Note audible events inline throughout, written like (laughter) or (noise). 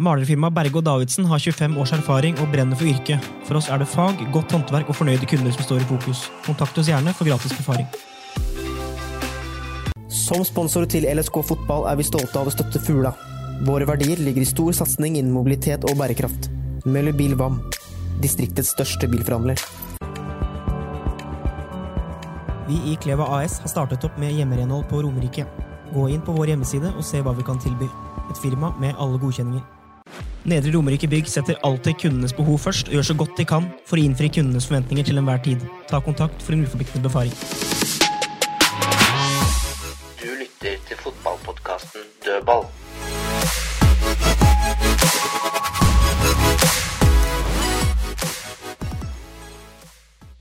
Malerfirmaet Berge og Davidsen har 25 års erfaring og brenner for yrket. For oss er det fag, godt håndverk og fornøyde kunder som står i fokus. Kontakt oss gjerne for gratis befaring. Som sponsor til LSK fotball er vi stolte av å støtte Fugla. Våre verdier ligger i stor satsing innen mobilitet og bærekraft. Møller Bil VAM, distriktets største bilforhandler. Vi i Kleva AS har startet opp med hjemmerenhold på Romerike. Gå inn på vår hjemmeside og se hva vi kan tilby. Et firma med alle godkjenninger. Nedre Romerike Bygg setter alltid kundenes behov først og gjør så godt de kan for å innfri kundenes forventninger til enhver tid. Ta kontakt for en uforpliktende befaring. Du lytter til fotballpodkasten Dødball.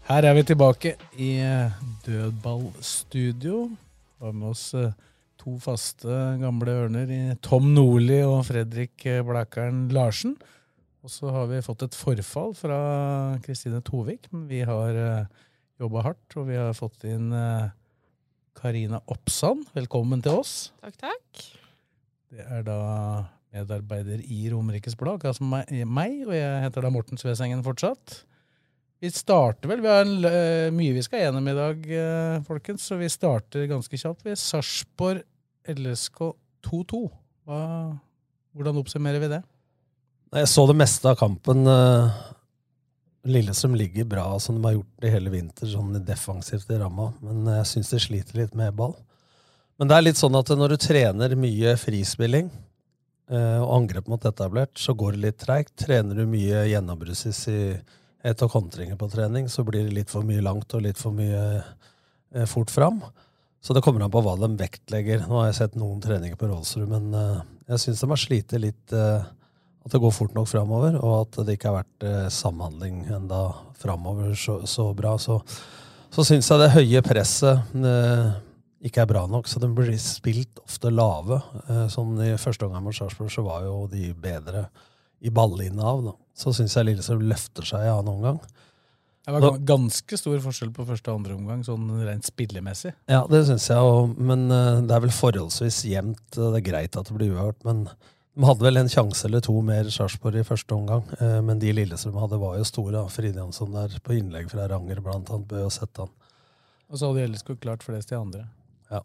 Her er vi tilbake i eh, Dødballstudio. Vi har med oss eh, to faste gamle ørner i Tom Nordli og Fredrik eh, Blækeren Larsen. Og så har vi fått et forfall fra Kristine Tovik, men vi har jobba hardt, og vi har fått inn eh, Karina Oppsand. Velkommen til oss. Takk, takk. Det er da medarbeider i Romerikes Blad, altså meg, meg, og jeg heter da Morten Svesengen fortsatt. Vi starter vel, vi har en, eh, mye vi skal gjennom i dag, eh, folkens, så vi starter ganske kjapt. Vi er Sarpsborg LSK 2-2. Hvordan oppsummerer vi det? Jeg så det meste av kampen. eh, Lillestrøm ligger bra, som de har gjort det hele vinter, sånn defensivt i ramma. Men jeg syns de sliter litt med ball. Men det er litt sånn at når du trener mye frispilling eh, og angrep mot etablert, så går det litt treigt. Trener du mye gjennombrussis i et og kontringer på trening, så blir det litt for mye langt og litt for mye eh, fort fram. Så det kommer an på hva de vektlegger. Nå har jeg sett noen treninger på Rolsrud, men eh, jeg syns de har slitt litt eh, at det går fort nok framover, og at det ikke har vært eh, samhandling enda framover så, så bra. Så, så syns jeg det høye presset ikke er bra nok, så de blir spilt ofte lave. Sånn I første omgang mot Sarpsborg var jo de bedre i ballinnehav. Så syns jeg Lillestrøm løfter seg i annen omgang. Det var ganske stor forskjell på første og andre omgang, sånn rent spillemessig. Ja, det syns jeg òg, men eh, det er vel forholdsvis jevnt. Det er greit at det blir uavgjort, men de hadde vel en sjanse eller to mer Sarpsborg i første omgang. eh, Men de Lillestrøm hadde, var jo store. Fride Jansson der på innlegg fra Ranger, blant annet, Bø og sette han. Og så hadde LSK klart flest de andre. Ja.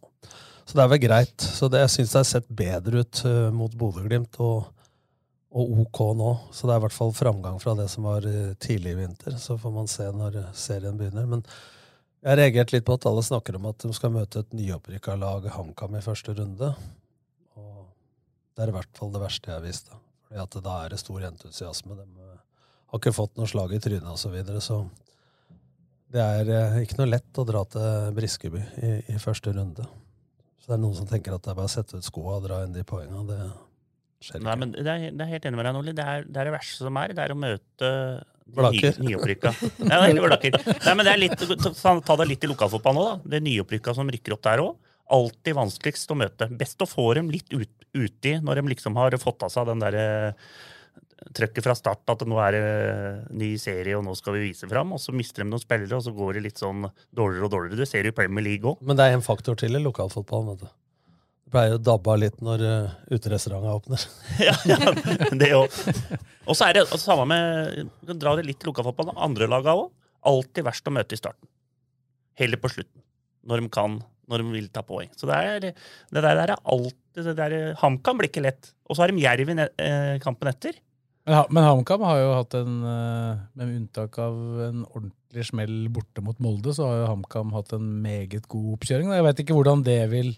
Så det er vel greit. Så det, jeg syns det har sett bedre ut eh, mot Bodø-Glimt, og, og OK nå. Så det er i hvert fall framgang fra det som var eh, tidlig i vinter. Så får man se når eh, serien begynner. Men jeg har reagert litt på at alle snakker om at de skal møte et nyopprykka lag, HamKam, i første runde. Og det er i hvert fall det verste jeg har visst. Da. Fordi at da er det stor entusiasme. De eh, har ikke fått noe slag i trynet osv. Så, videre, så det er ikke noe lett å dra til Briskeby i, i første runde. Så det er noen som tenker at det er bare å sette ut skoa og dra inn de poengene. Det skjer. Nei, men det er, det er helt enig med deg, Nordli. Det er, det er det verste som er. Det er å møte de Blaker. nyopprykka. (laughs) Nei, det er blaker. Nei, men det er litt, ta, ta det litt i lokalfotball nå, da. Det nyopprykka som rykker opp der òg. Alltid vanskeligst å møte. Best å få dem litt ut, uti når de liksom har fått av seg den derre trøkket fra start at nå er det ny serie, og nå skal vi vise fram. Og så mister de noen spillere, og så går det litt sånn dårligere og dårligere. Du ser det i Premier League òg. Men det er en faktor til i lokalfotballen. vet du. Pleier å dabbe av litt når uh, uterestauranten åpner. (laughs) ja, ja, det òg. Og så er det altså, samme med du kan Dra det litt til lokalfotballen. Andre laga òg. Alltid verst å møte i starten. Heller på slutten. Når de kan, når de vil ta poeng. Så det, er, det der er alltid det der, HamKam blir ikke lett. Og så har de Jerv i eh, kampen etter. Men, men HamKam har jo hatt en, eh, med unntak av en ordentlig smell borte mot Molde, så har jo HamKam hatt en meget god oppkjøring. Jeg vet ikke hvordan det vil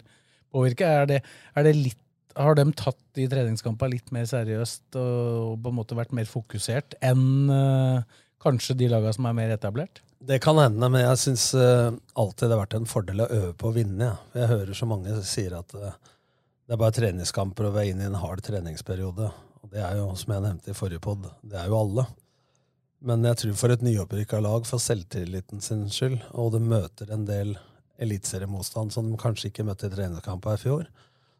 påvirke. Er det, er det litt, har de tatt de treningskampene litt mer seriøst og på en måte vært mer fokusert enn uh, kanskje de lagene som er mer etablert? Det kan hende, men jeg syns alltid det har vært en fordel å øve på å vinne. Ja. Jeg hører så mange sier at uh, det er bare treningskamper og vi er inne i en hard treningsperiode. Og det er jo, som jeg nevnte i forrige pod, det er jo alle. Men jeg tror for et nyopprykka lag, for selvtilliten sin skyld, og det møter en del eliteseriemotstand som de kanskje ikke møtte i treningskamper i fjor,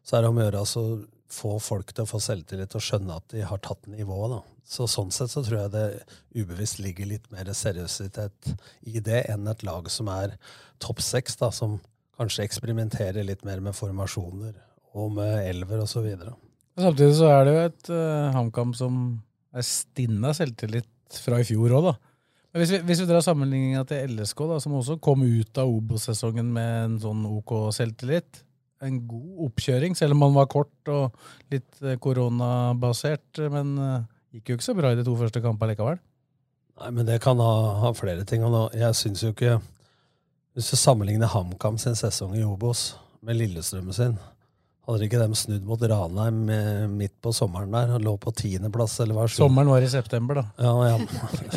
så er det om å gjøre altså få folk til å få selvtillit og skjønne at de har tatt nivået. da. Så Sånn sett så tror jeg det ubevisst ligger litt mer seriøsitet i det enn et lag som er topp seks, da, som kanskje eksperimenterer litt mer med formasjoner og med elver osv. Samtidig så er det jo et uh, HamKam som er stinna selvtillit fra i fjor òg, da. Hvis vi, hvis vi drar sammenligninga til LSK, da, som også kom ut av Obos-sesongen med en sånn OK selvtillit. En god oppkjøring, selv om man var kort og litt eh, koronabasert. Men uh, gikk jo ikke så bra i de to første kampene likevel. Nei, men det kan ha, ha flere ting. Jeg syns jo ikke Hvis du sammenligner HamKam sin sesong i Obos med Lillestrøm sin, hadde ikke de snudd mot Ranheim midt på sommeren der og lå på tiendeplass? Sommeren var i september, da. Ja,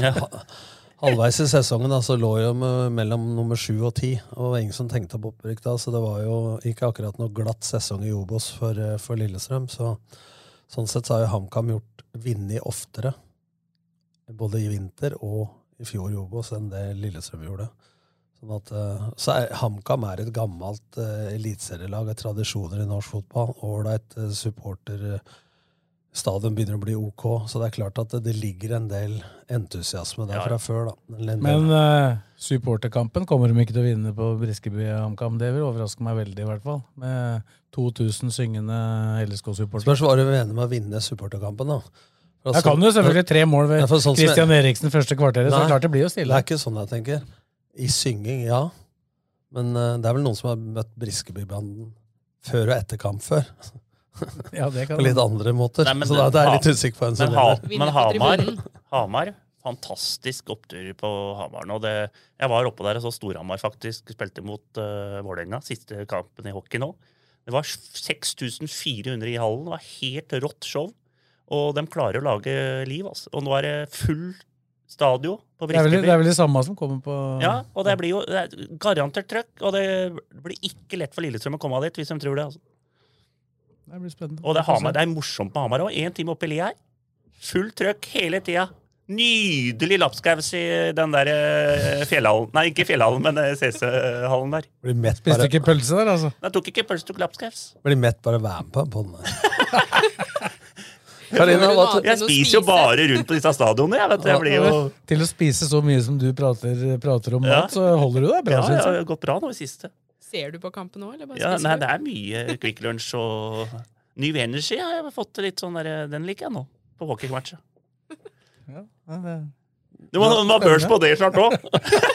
ja. (laughs) Halvveis i sesongen da, så lå jo mellom nummer sju og ti, og ingen som tenkte på opprykk da, så det var jo ikke akkurat noe glatt sesong i Obos for, for Lillestrøm. Så, sånn sett så har jo HamKam gjort vunnet oftere, både i vinter og i fjor i Obos, enn det Lillestrøm gjorde. Sånn at, eh, så HamKam er et gammelt uh, eliteserielag, tradisjoner i norsk fotball. Ålreit uh, supporter. Stadion begynner å bli ok, så det er klart at det, det ligger en del entusiasme der ja. fra før. da. Men uh, supporterkampen kommer de ikke til å vinne på Briskeby HamKam. Det vil overraske meg veldig, i hvert fall. Med 2000 syngende LSK-supportere. Spørs hva du mener med å vinne supporterkampen, da. Altså, jeg kan jo selvfølgelig tre mål ved ja, sånn Christian Eriksen første kvarteret, så klart det blir jo stille. Det er ikke sånn jeg tenker. I synging, ja. Men uh, det er vel noen som har møtt Briskebybanden før og etter kamp før. (laughs) ja, det kan På litt andre måter. Nei, så da, det er litt usikker på en Men, ha, men Hamar, Hamar fantastisk opptur på Hamar nå. Det, jeg var oppe der og så Storhamar faktisk spilte mot uh, Vålerenga. Siste kampen i hockey nå. Det var 6400 i hallen. Det var helt rått show. Og de klarer å lage liv. altså. Og nå er det full Stadio på Briskeby. Det, det er vel det samme som kommer på Ja, og det blir jo det garantert trøkk. Og det blir ikke lett for Lillestrøm å komme av dit, hvis de tror det. altså. Det blir spennende. Og det, Hamar, det er morsomt på Hamar òg. Én time opp i lia her. Fullt trøkk hele tida. Nydelig lapskaus i den der eh, fjellhallen. Nei, ikke fjellhallen, men eh, CC-hallen der. Blir mett bare... Spiste ikke pølse der, altså? Nei, tok ikke pølse, tok lapskaus. Blir mett bare å være med på den. (laughs) Karina, jeg spiser jo bare rundt på disse stadionene. Jeg vet, jeg jo... Til å spise så mye som du prater, prater om mat, så holder du deg bra. Ja, det har gått bra nå i siste. Ser du på kampen nå, ja, nei, det er mye Quick Lunch og Ny Energy har jeg fått litt sånn der, Den liker jeg nå, på hockeymatchet. Ja, det... Det må ha børs på det snart òg!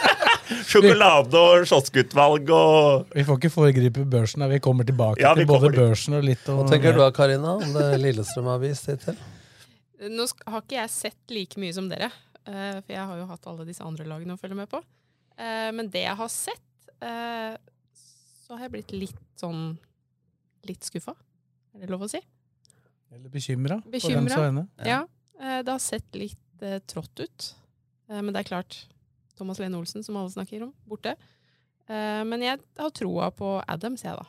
(laughs) Sjokolade og kioskutvalg og Vi får ikke foregripe børsen. Vi kommer tilbake ja, til både børsen og litt og Hva tenker du da, Karina, om det Lillestrøm har vist hittil? Nå har ikke jeg sett like mye som dere, eh, for jeg har jo hatt alle disse andre lagene å følge med på. Eh, men det jeg har sett, eh, så har jeg blitt litt sånn litt skuffa. Er det lov å si? Eller bekymra. Bekymra. Ja. Det har sett litt trått ut. Men det er klart, Thomas Lene Olsen, som alle snakker om, borte. Uh, men jeg har troa på Adams, jeg, da.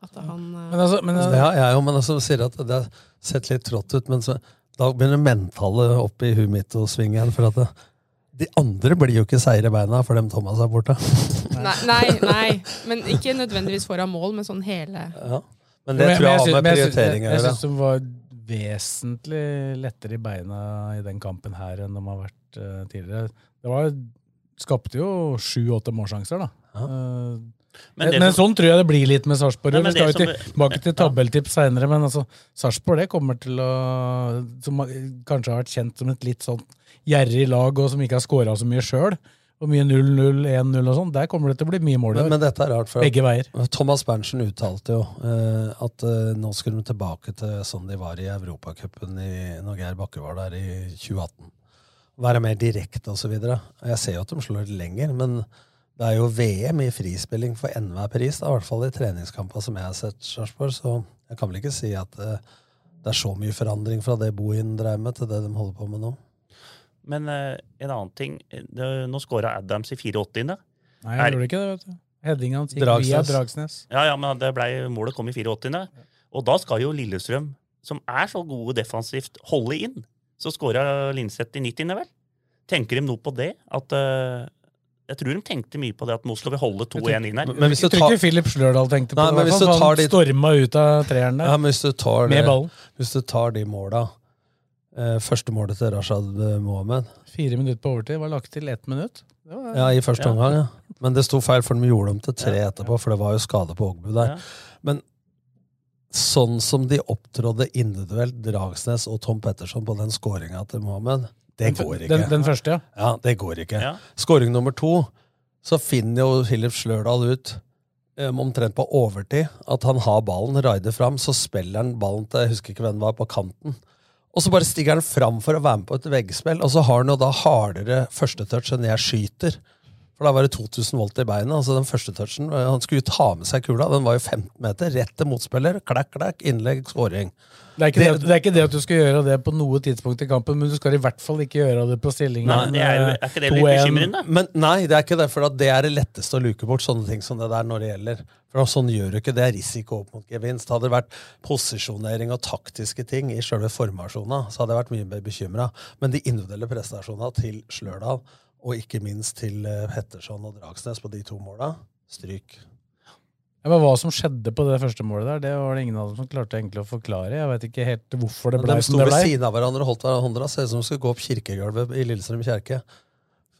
At han men altså, men, ja, jeg jo, men altså, sier at det har sett litt trått ut. Men så, da begynner mentalet opp i huet mitt å svinge igjen. For at det, de andre blir jo ikke seire i beina for dem Thomas er borte. nei, nei, nei, men ikke nødvendigvis foran mål, men sånn hele ja. Men det tror jeg har med prioritering å gjøre. Jeg syns de var vesentlig lettere i beina i den kampen her enn de har vært uh, tidligere. Det var skapte jo sju-åtte målsjanser, da. Ja. Uh, men, men, sånn tror jeg det blir litt med Sarpsborg. Vi skal jo tilbake til tabelltips seinere, men altså, Sarpsborg kommer til å Som kanskje har vært kjent som et litt sånn gjerrig lag, og som ikke har skåra så mye sjøl. Og mye 0-0, 1-0 og sånn. Der kommer det til å bli mye mål. Men, men dette er rart, for Begge veier. Thomas Berntsen uttalte jo uh, at uh, nå skulle de tilbake til sånn de var i Europacupen når Geir Bakke var der i 2018 være mer direkte osv. Jeg ser jo at de slår lenger, men det er jo VM i frispilling for enhver pris. Da, I hvert fall i treningskamper som jeg har sett Sarpsborg. Så jeg kan vel ikke si at eh, det er så mye forandring fra det Bohin drev med, til det de holder på med nå. Men uh, en annen ting. Det, nå scora Adams i 84. Nei, jeg gjorde ikke det. vet du. Headinga hans gikk via Dragsnes. Ja, ja, men det ble, målet kom i 84. Og da skal jo Lillestrøm som er så gode defensivt, holde inn. Så scora Linseth i 90. vel? Tenker de noe på det? At uh, Jeg tror de tenkte mye på det at nå skal vi holde 2-1 inn her. Men hvis du tar... ikke Philip Slørdal tenkte på Nei, det. men hvis du tar de- Han storma ut av treeren der. Ja, men hvis du tar Med det, ballen. Hvis du tar de måla Første målet til Rashad eh, Mohammed Fire minutter på overtid var lagt til ett minutt. Det var, Ja, i første omgang, ja. Men det sto feil, for de gjorde dem til tre etterpå, for det var jo skade på Ågbu der. Ja. Men sånn som de opptrådde individuelt, Dragsnes og Tom Petterson på den skåringa til Mohammed, det går ikke. den- den første, ja. Ja, det går ikke. Ja. Skåring nummer to, så finner jo Philip Slørdal ut eh, omtrent på overtid at han har ballen, raider fram, så spiller han ballen til jeg husker ikke hvem det var, på kanten. Og så bare stiger han fram for å være med på et veggspill, og så har han jo da hardere førstetouch enn jeg skyter. For da var det 2000 volt i beinet. altså den første touchen, eh, Han skulle jo ta med seg kula, den var jo 15 meter, rett til motspiller. Klakk, klakk, innlegg, skåring. Det er, ikke det, det er ikke det at du skal gjøre det på noe tidspunkt i kampen, men du skal i hvert fall ikke gjøre det på stillingen Nei, det er er ikke det litt 2-1. bekymrende? Men nei, det er ikke det, for det er det letteste å luke bort sånne ting som det der når det gjelder. For sånn gjør du ikke. Det er risiko opp mot gevinst. Hadde det vært posisjonering og taktiske ting i selve formasjona, så hadde jeg vært mye mer bekymra. Men de individuelle prestasjonene til Slørdal, og ikke minst til eh, Petterson og Dragsnes på de to måla, stryk. Ja, men Hva som skjedde på det første målet der, det var det ingen av dem som klarte egentlig å forklare. Jeg vet ikke helt hvorfor det ble de sto ved siden av hverandre og holdt hverandre. Ser ut som de skulle gå opp kirkegulvet i Lillestrøm kjerke.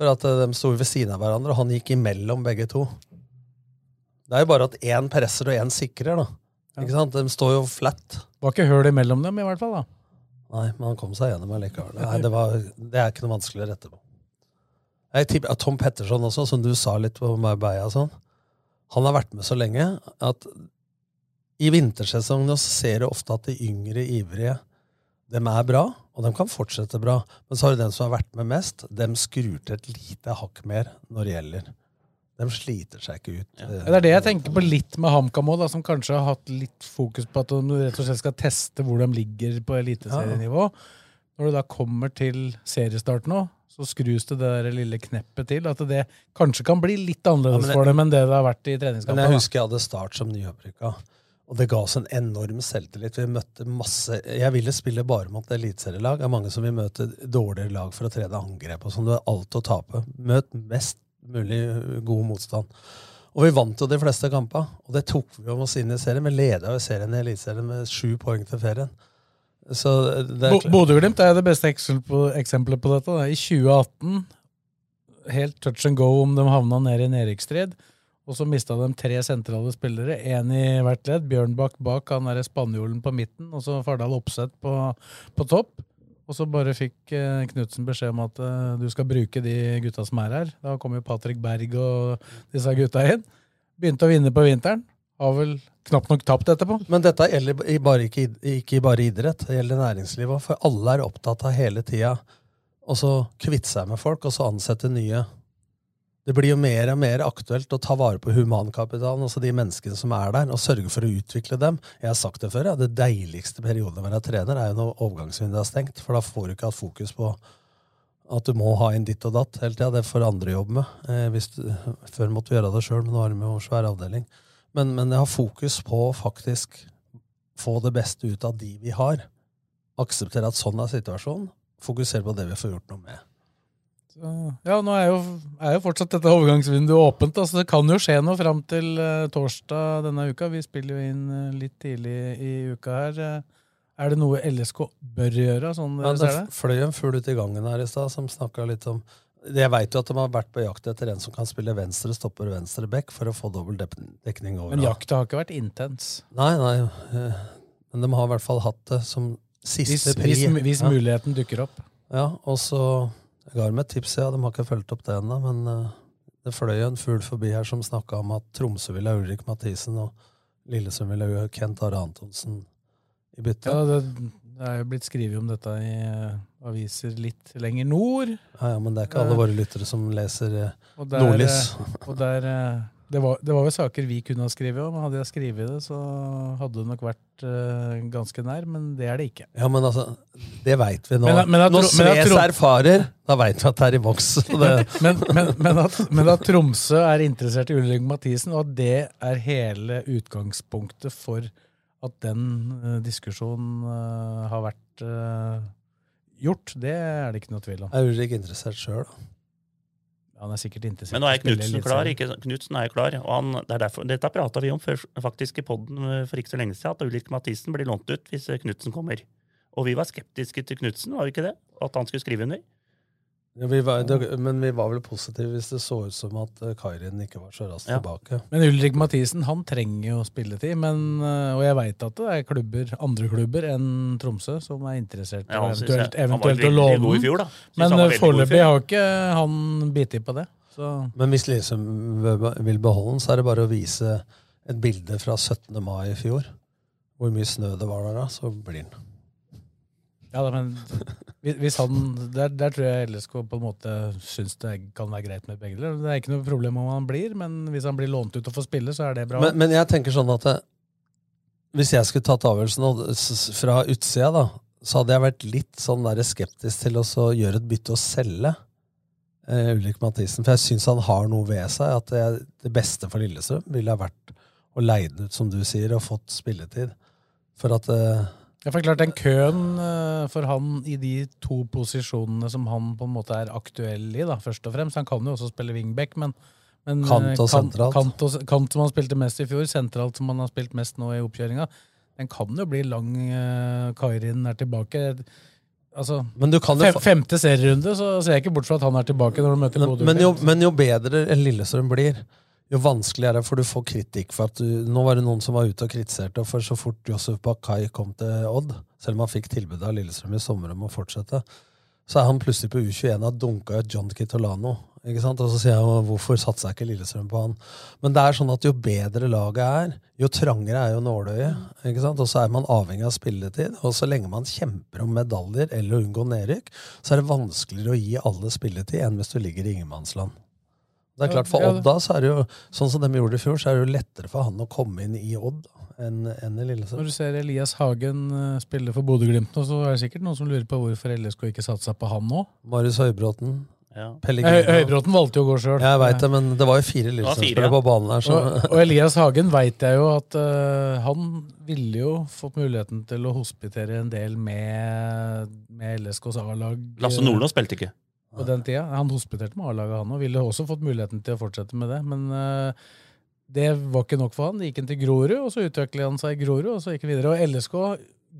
For at eh, de sto ved siden av hverandre, og han gikk imellom begge to. Det er jo bare at én presser og én sikrer, da. Ikke sant? De står jo flat. Var ikke hull imellom dem, i hvert fall. da. Nei, men han kom seg gjennom allikevel. Nei, det, var, det er ikke noe vanskelig å rette på. Jeg tipper, Tom Petterson også, som du sa litt på Marbella sånn, han har vært med så lenge at i vintersesongen ser du ofte at de yngre ivrige dem er bra, og de kan fortsette bra. Men så har du den som har vært med mest, dem skrur til et lite hakk mer når det gjelder. De sliter seg ikke ut. Ja, Det er det jeg tenker på litt med HamKam òg, som kanskje har hatt litt fokus på at de rett og slett skal teste hvor de ligger på eliteserienivå. Når du da kommer til seriestart nå, så skrus det det lille kneppet til. At det kanskje kan bli litt annerledes Ja, det- for dem enn det det har vært i treningskampen. Men jeg husker jeg hadde Start som nyopprykka. Og det ga oss en enorm selvtillit. Vi møtte masse Jeg ville spille bare mot eliteserielag. Det er mange som vil møte dårligere lag for å trene angrep. og sånn. Du har alt å tape. Møt mest mulig god motstand. Og vi vant jo de fleste kampene, og det tok vi om oss inn i serien. Vi leda jo serien i Eliteserien med sju poeng til ferien. Bodø-Glimt er det beste eksempelet på dette. Da. I 2018, helt touch and go om de havna ned i nedrykksstrid. Og så mista de tre sentrale spillere, én i hvert ledd. Bjørnbakk bak, han derre spanjolen på midten, og så Fardal Opseth på, på topp. Og så bare fikk eh, Knutsen beskjed om at eh, du skal bruke de gutta som er her. Da kom jo Patrick Berg og disse gutta inn. Begynte å vinne på vinteren. Har vel knapt nok tapt etterpå. Men dette gjelder bare, ikke, ikke bare idrett, det gjelder næringslivet òg. For alle er opptatt av hele tida å kvitte seg med folk, og så ansette nye. Det blir jo mer og mer aktuelt å ta vare på humankapitalen, altså de menneskene som er der, og sørge for å utvikle dem. Jeg har sagt det før, ja, det deiligste perioden å være trener er jo når overgangsvinduet er stengt, for da får du ikke hatt fokus på at du må ha inn ditt og datt hele tida. Det får andre jobbe med. Eh, du, før måtte vi gjøre det sjøl, men nå har vi jo svær avdeling. Men, men jeg har fokus på å faktisk få det beste ut av de vi har. Akseptere at sånn er situasjonen. Fokusere på det vi får gjort noe med. Så, ja, nå er jo, er jo fortsatt dette overgangsvinduet åpent, da, så det kan jo skje noe fram til uh, torsdag denne uka. Vi spiller jo inn uh, litt tidlig i uka her. Eh, Er det noe LSK bør gjøre, sånn Ja, det ser det? fløy en fugl ut i gangen her i stad som snakka litt om Jeg veit jo at de har vært på jakt etter en som kan spille venstre stopper venstre back for å få dobbel dekning over. Men jakta har ikke vært intens. Nei, nei. eh, Men de har i hvert fall hatt det som siste Hvis, pri. hvis, hvis Ja. muligheten dukker opp. Ja, og så Jeg ga dem et tips, ja. De har ikke fulgt opp det ennå, men eh, det fløy en fugl forbi her som snakka om at Tromsø ville ha Ulrik Mathisen, og Lillesund ville ha Kent Are Antonsen i bytte. Ja, det, det er jo blitt skrevet om dette i eh, aviser litt lenger nord. Ja, ja, men det er ikke alle Eh, våre lyttere som leser eh, Og der, Nordlys. eh, Og der, det, var, det var jo saker vi kunne ha skrevet om. Hadde jeg skrevet det, så hadde det nok vært uh, ganske nær, men det er det ikke. Ja, men altså, det veit vi nå. Men- men at, Når Sves erfarer, da veit vi at det er i boks. (laughs) Men, men, men, at, men at Tromsø er interessert i Ulrik Mathisen, og at det er hele utgangspunktet for At den uh, diskusjonen uh, har vært gjort, det er det ikke noe tvil om. Er Ulrik interessert sjøl, da? Han er sikkert interessert Men nå er Knutsen klar. Knutsen er jo klar. Og han, det er derfor, dette prata vi om før, faktisk i poden for ikke så lenge siden, at Ulrik Mathisen blir lånt ut hvis Knutsen kommer. Og vi var skeptiske til Knutsen, var vi ikke det? At han skulle skrive under. Ja, vi var, det, men vi var vel positive hvis det så ut som at eh, Kairin ikke var så raskt Ja. tilbake. Men Ulrik Mathisen han trenger jo spilletid, men, eh, og jeg veit at det er klubber, andre klubber enn Tromsø som er interessert i Ja, eventuelt, han var eventuelt å låne den. Men eh, foreløpig har ikke han bitt i på det. Så. Men hvis Lillestrøm vil beholde den, så er det bare å vise et bilde fra 17. mai i fjor. Hvor mye snø det var der da, så blir den. Ja, men (laughs) hvis han, der, der tror jeg LSK på en måte syns det kan være greit med begge deler. Det er ikke noe problem om han blir, men hvis han blir lånt ut og får spille, så er det bra. Men, men jeg tenker sånn at det, hvis jeg skulle tatt avgjørelsen fra utsida, da, så hadde jeg vært litt sånn der skeptisk til å gjøre et bytte og selge eh, Ulrik Mathisen. For jeg syns han har noe ved seg. At det, det beste for Lillestrøm ville ha vært å leie den ut, som du sier, og fått spilletid. For at eh, Ja, for klart Den køen eh, for han i de to posisjonene som han på en måte er aktuell i, da, først og fremst Han kan jo også spille wingback, men, men Kant og kant. Kant, og, kant som han spilte mest i fjor, sentralt som han har spilt mest nå i oppkjøringa. Den kan jo bli lang. Uh, Kairin er tilbake. Altså, Men du kan jo fem, Femte serierunde, så ser jeg ikke bort fra at han er tilbake når du møter men, Bodø. men, jo, men jo bedre en Lillestrøm blir, jo vanskeligere er det, for du får kritikk for at du Nå var det noen som var ute og kritiserte, for så fort Josef Bakai kom til Odd, selv om han fikk tilbudet av Lillestrøm i sommer om å fortsette, så er han plutselig på U21 og dunka John Kitolano. Ikke sant? Og så sier jeg hvorfor satsa ikke Lillestrøm på han? Men det er sånn at jo bedre laget er, jo trangere er jo nåløyet. Og så er man avhengig av spilletid. Og så lenge man kjemper om medaljer eller å unngå nedrykk, så er det vanskeligere å gi alle spilletid enn hvis du ligger i ingenmannsland. Det er klart For Ja, Odd da, så er det jo sånn som de gjorde i fjor, så er det jo lettere for han å komme inn i Odd enn en i Lillesand. Når du ser Elias Hagen eh, spille for Bodø-Glimt nå, så er det sikkert noen som lurer på hvorfor LSK ikke satsa på han nå. Marius Høybråten. Ja. Høy, Høybråten valgte jo å gå sjøl. Jeg veit det, men det var jo fire Lillesand-spillere på banen her. Så. Og, og Elias Hagen veit jeg jo at uh, han ville jo fått muligheten til å hospitere en del med, med LSKs A-lag. eh, Lasse Nordlund spilte ikke. På den tida. Han hospiterte med A-laget, han og ville også fått muligheten til å fortsette med det. Men uh, det var ikke nok for han. Det gikk han til Grorud, og så utviklet han seg i Grorud, og så gikk han videre. Og LSK,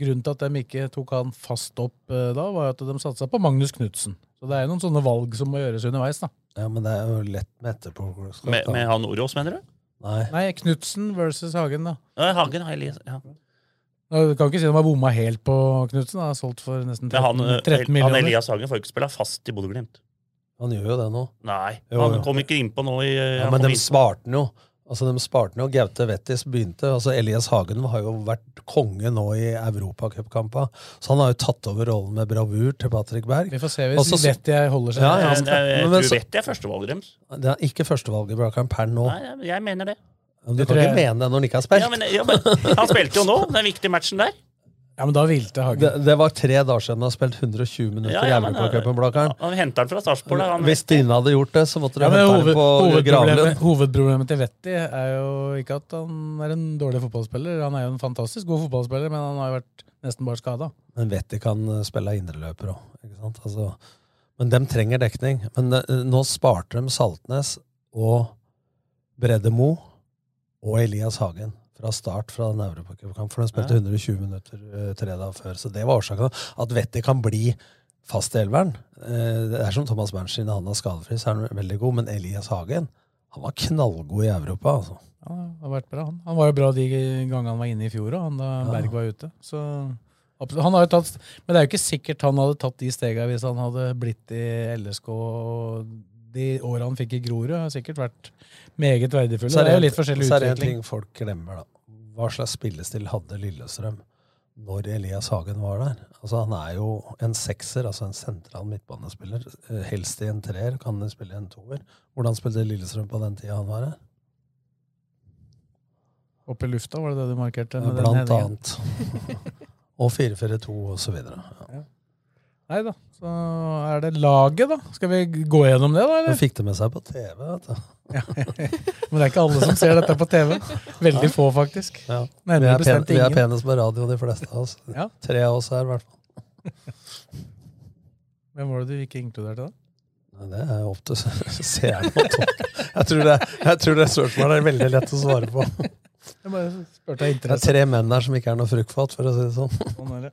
grunnen til at de ikke tok han fast opp uh, da, var at de satsa på Magnus Knutsen. Så det er jo noen sånne valg som må gjøres underveis, da. Ja, men det er jo lett med etterpåklokskap. Med, med han Orås, mener du? Nei. Nei, Knutsen versus Hagen, da. Ja, Hagen har Ja. Du kan ikke si de har bomma helt på Knutsen. Han har solgt for nesten 13, millioner. han, eh, 13 han. Elias Hagen får ikke spille fast i Bodø-Glimt. Han gjør jo det nå. Nei, Jo, han jo. kom ikke innpå nå i Ja, men de svarte han jo. Altså, de sparte den jo. Gaute Wettis begynte. altså Elias Hagen har jo vært konge nå i europacupkampene. så han har jo tatt over rollen med bravur til Patrick Berg. Vi får se hvis Og Vetti holder seg. Ja, ja, Jeg, jeg, jeg men tror Vetti er førstevalget deres. Det er ikke førstevalget i Blakkaren per nå. Nei, jeg, jeg mener det. Men du kan ikke mene det når han ikke har spilt. Ja, men, ja, men Han spilte jo nå, den viktige matchen der. Ja, men da hvilte Hagen. Det, det var tre dager siden han har spilt 120 minutter Ja, ja, i Europacupen, Blakkaren. Han henter den fra Sarpsborg. Hvis Stine hadde gjort det, så måtte du Ja, hente hoved, den på hovedproblemet, Gravlund. hovedproblemet til Vetti er jo ikke at han er en dårlig fotballspiller. Han er jo en fantastisk god fotballspiller, men han har jo vært nesten bare skada. Men Vetti kan eh, spille indreløper òg. Altså, men dem trenger dekning. Men eh, nå sparte de Saltnes og Bredde Mo og Elias Hagen fra start fra den Europacupkampen, for de spilte Ja. 120 minutter eh, tre dager før. Så det var årsaken. At Vetti kan bli fast i elveren. Eh, det er som Thomas Berntsen. han er skadefri, så er han veldig god. Men Elias Hagen han var knallgod i Europa. altså. Ja, det har vært bra, han. Han var jo bra de gangene han var inne i fjor òg, da Ja. Berg var ute. Så han har jo tatt, Men det er jo ikke sikkert han hadde tatt de stega hvis han hadde blitt i LSK. og De åra han fikk i Grorud, har sikkert vært meget verdifulle. Så Det er litt forskjellig så er det en utvikling. ting folk glemmer, da. Hva slags spillestil hadde Lillestrøm når Elias Hagen var der? Altså, han er jo en sekser, altså en sentral midtbanespiller. Eh, Helst i en treer, kan han spille i en toer. Hvordan spilte Lillestrøm på den tida han var her? Opp i lufta, var det det du markerte? med Blant annet. (laughs) og 4-4-2 og så videre. Ja. Nei da. Så er det laget, da. Skal vi gå gjennom det, da? Eller? fikk det med seg på TV. vet du. Men det er ikke alle som ser dette på TV. Veldig få, faktisk. Ja. Vi, er pen, vi er penest på radio, de fleste av oss. Ja. Tre av oss her, i hvert fall. Hvem var det du ikke inkluderte, da? Det er opp til (laughs) seerne. å tolke. Jeg tror det, jeg tror det spørsmålet er veldig lett å svare på. Det er tre menn her som ikke er noe fruktfat, for å si det sånn. Sånn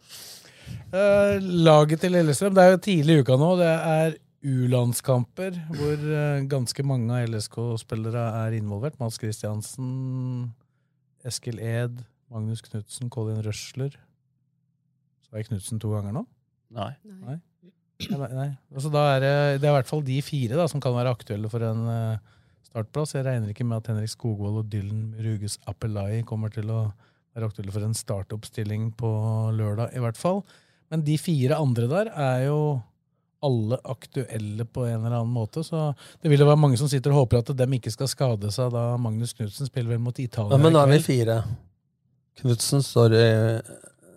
Eh, laget til Lillestrøm, det er jo tidlig i uka nå. Det er U-landskamper hvor uh, ganske mange av LSK-spillere er involvert. Mads Kristiansen, Eskil Ed, Magnus Knutsen, Colin Røsler. Så er Knutsen to ganger nå? Nei. Nei. Nei, nei. Altså, da er det, det er i hvert fall de fire da, som kan være aktuelle for en uh, startplass. Jeg regner ikke med at Henrik Skogvold og Dylan Ruges Appelai kommer til å være aktuelle for en startoppstilling på lørdag, i hvert fall. Men de fire andre der er jo alle aktuelle på en eller annen måte, så det vil jo være mange som sitter og håper at dem ikke skal skade seg da Magnus Knutsen spiller vel mot Italia. Ja, men nå er vi fire. Knutsen står i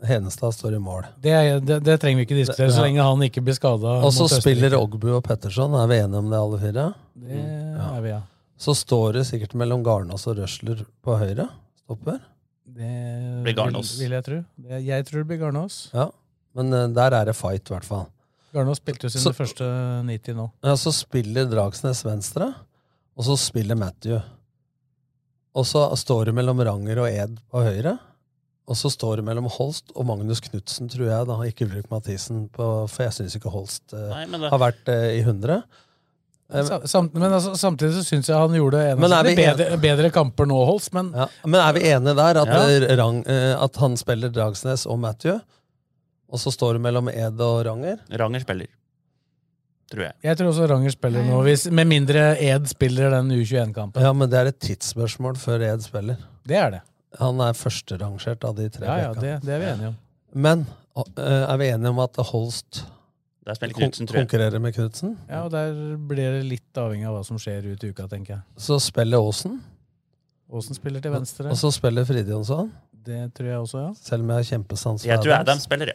Henestad står i mål. Det, er- det, det trenger vi ikke diskutere, så Ja. lenge han ikke blir skada. Og så spiller Ogbu og Petterson. Er vi enige om det, alle fire? Det er vi, ja. Så står det sikkert mellom Garnås og Røsler på høyre. Stopper. Det Blir Garnås. Vil, vil jeg tro. Jeg tror det blir Garnås. Ja. Men eh, der er det fight, i hvert fall. Garnås spilte jo Så- sine første 90 nå. Ja, så spiller Dragsnes venstre, og så spiller Matthew. Og så står det mellom Ranger og Ed på høyre. Og så står det mellom Holst og Magnus Knutsen, tror jeg. da, Ikke Ulrik Mathisen, på, for jeg syns ikke Holst uh, Nei, det- har vært uh, i 100. Eh, Sa- Samt, men altså, samtidig så syns jeg han gjorde en av er sine vi bedre, bedre kamper nå, Holst. Men ja. Men er vi enige der at, Ja. eh, Rang, eh, at han spiller Dragsnes og Matthew? Og så står det mellom Ed og Ranger? Ranger spiller. Tror jeg. jeg tror også Ranger spiller nå, hvis, med mindre Ed spiller den U21-kampen. Ja, men det er et tidsspørsmål før Ed spiller. Det er det. Han er førsterangert av de tre. Ja, ja, det, det er vi enige om. Men er vi enige om at Holst Der spiller Knutsen, tror jeg. konkurrerer med Knutsen? Ja, og Der blir det litt avhengig av hva som skjer ut i uka, tenker jeg. Så spiller Aasen, Aasen spiller til venstre. og så spiller Fridjonsson. Det tror jeg også, ja. Selv om jeg har kjempesans for Jeg tror Adams. Adam spiller, ja.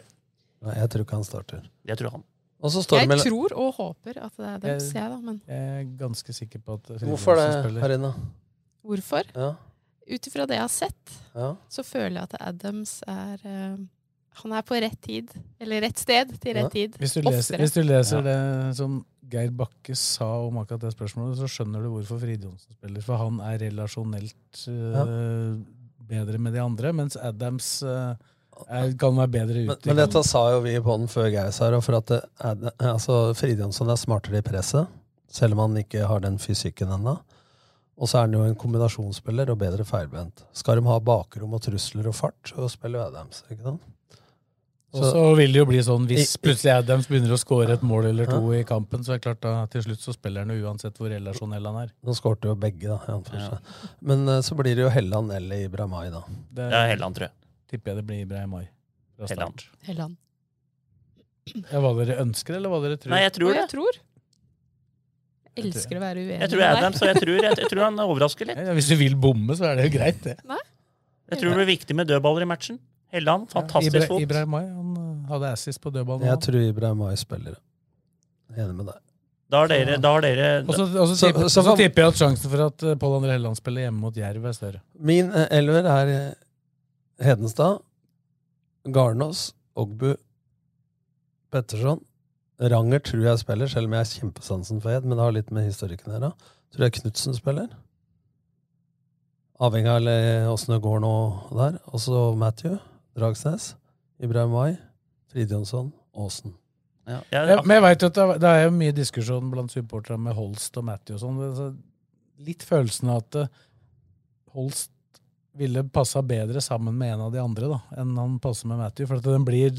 Nei, jeg tror ikke han starter. Jeg tror han. Og så står Jeg med... tror og håper at det er dem, sier jeg da. Men Jeg er ganske sikker på at Fridtjonsson Hvorfor det, spiller. Harina? hvorfor? Ja. Ut ifra det jeg har sett, Ja. så føler jeg at Adams er eh, Han er på rett tid. Eller rett sted til rett tid. Hvis du leser, hvis du leser det som Geir Bakke sa om akkurat det spørsmålet, så skjønner du hvorfor Fridtjonsson spiller. For han er relasjonelt øh, bedre med de andre, mens Adams uh, er, kan være bedre Men, ute. men dette sa jo vi på den før Geir sa det, for at er, altså, Fridjonsson er smartere i presset, selv om han ikke har den fysikken ennå. Og så er han jo en kombinasjonsspiller og bedre feilbent. Skal de ha bakrom og trusler og fart, så spiller jo Adams. ikke sant? Og så vil det jo bli sånn hvis plutselig Adams begynner å skåre et mål eller to i kampen, så er det klart da til slutt så spiller han jo uansett hvor relasjonell han er. Nå skårte jo begge, da. Ja. Men eh, så blir det jo Helland eller Ibrahimai, da. Det Ja, Helland, tror jeg. tipper jeg det blir Ibrahimai. Helland. Helland. Ja, hva dere ønsker, eller hva dere tror? Nei, jeg tror det. jeg tror. Jeg elsker å være uenig Jeg tror med Adams, og jeg tror, jeg, jeg tror han overrasker litt. Ja, hvis du vil bomme, så er det jo greit, det. Jeg tror det blir viktig med dødballer i matchen. Helland, fantastisk Ibra, fot. Ibrahimai han øh, hadde assist på dødballen. Jeg tror Ibrahimai spiller. Jeg er Enig med deg. Da har dere, da har dere Og så, tipper, jeg at sjansen for at øh, Pål André Helland spiller hjemme mot Jerv, er større. Min eh, elver er eh, Hedenstad, Garnås, Ogbu, Petterson. Ranger tror jeg spiller, selv om jeg har kjempesansen for Hed. men det har litt med historikken her da. Tror jeg Knutsen spiller. Avhengig av eh, åssen det går nå der. Og så Matthew, Dragsnes, Ibrahim Ibrahimai, Fridjonsson, Aasen. ja, Ja, men jeg vet at det er- det er jo mye diskusjon blant supporterne med Holst og Matthew og sånn. Litt følelsen av at øh, Holst ville passa bedre sammen med en av de andre da, enn han passer med Matthew. For at den blir,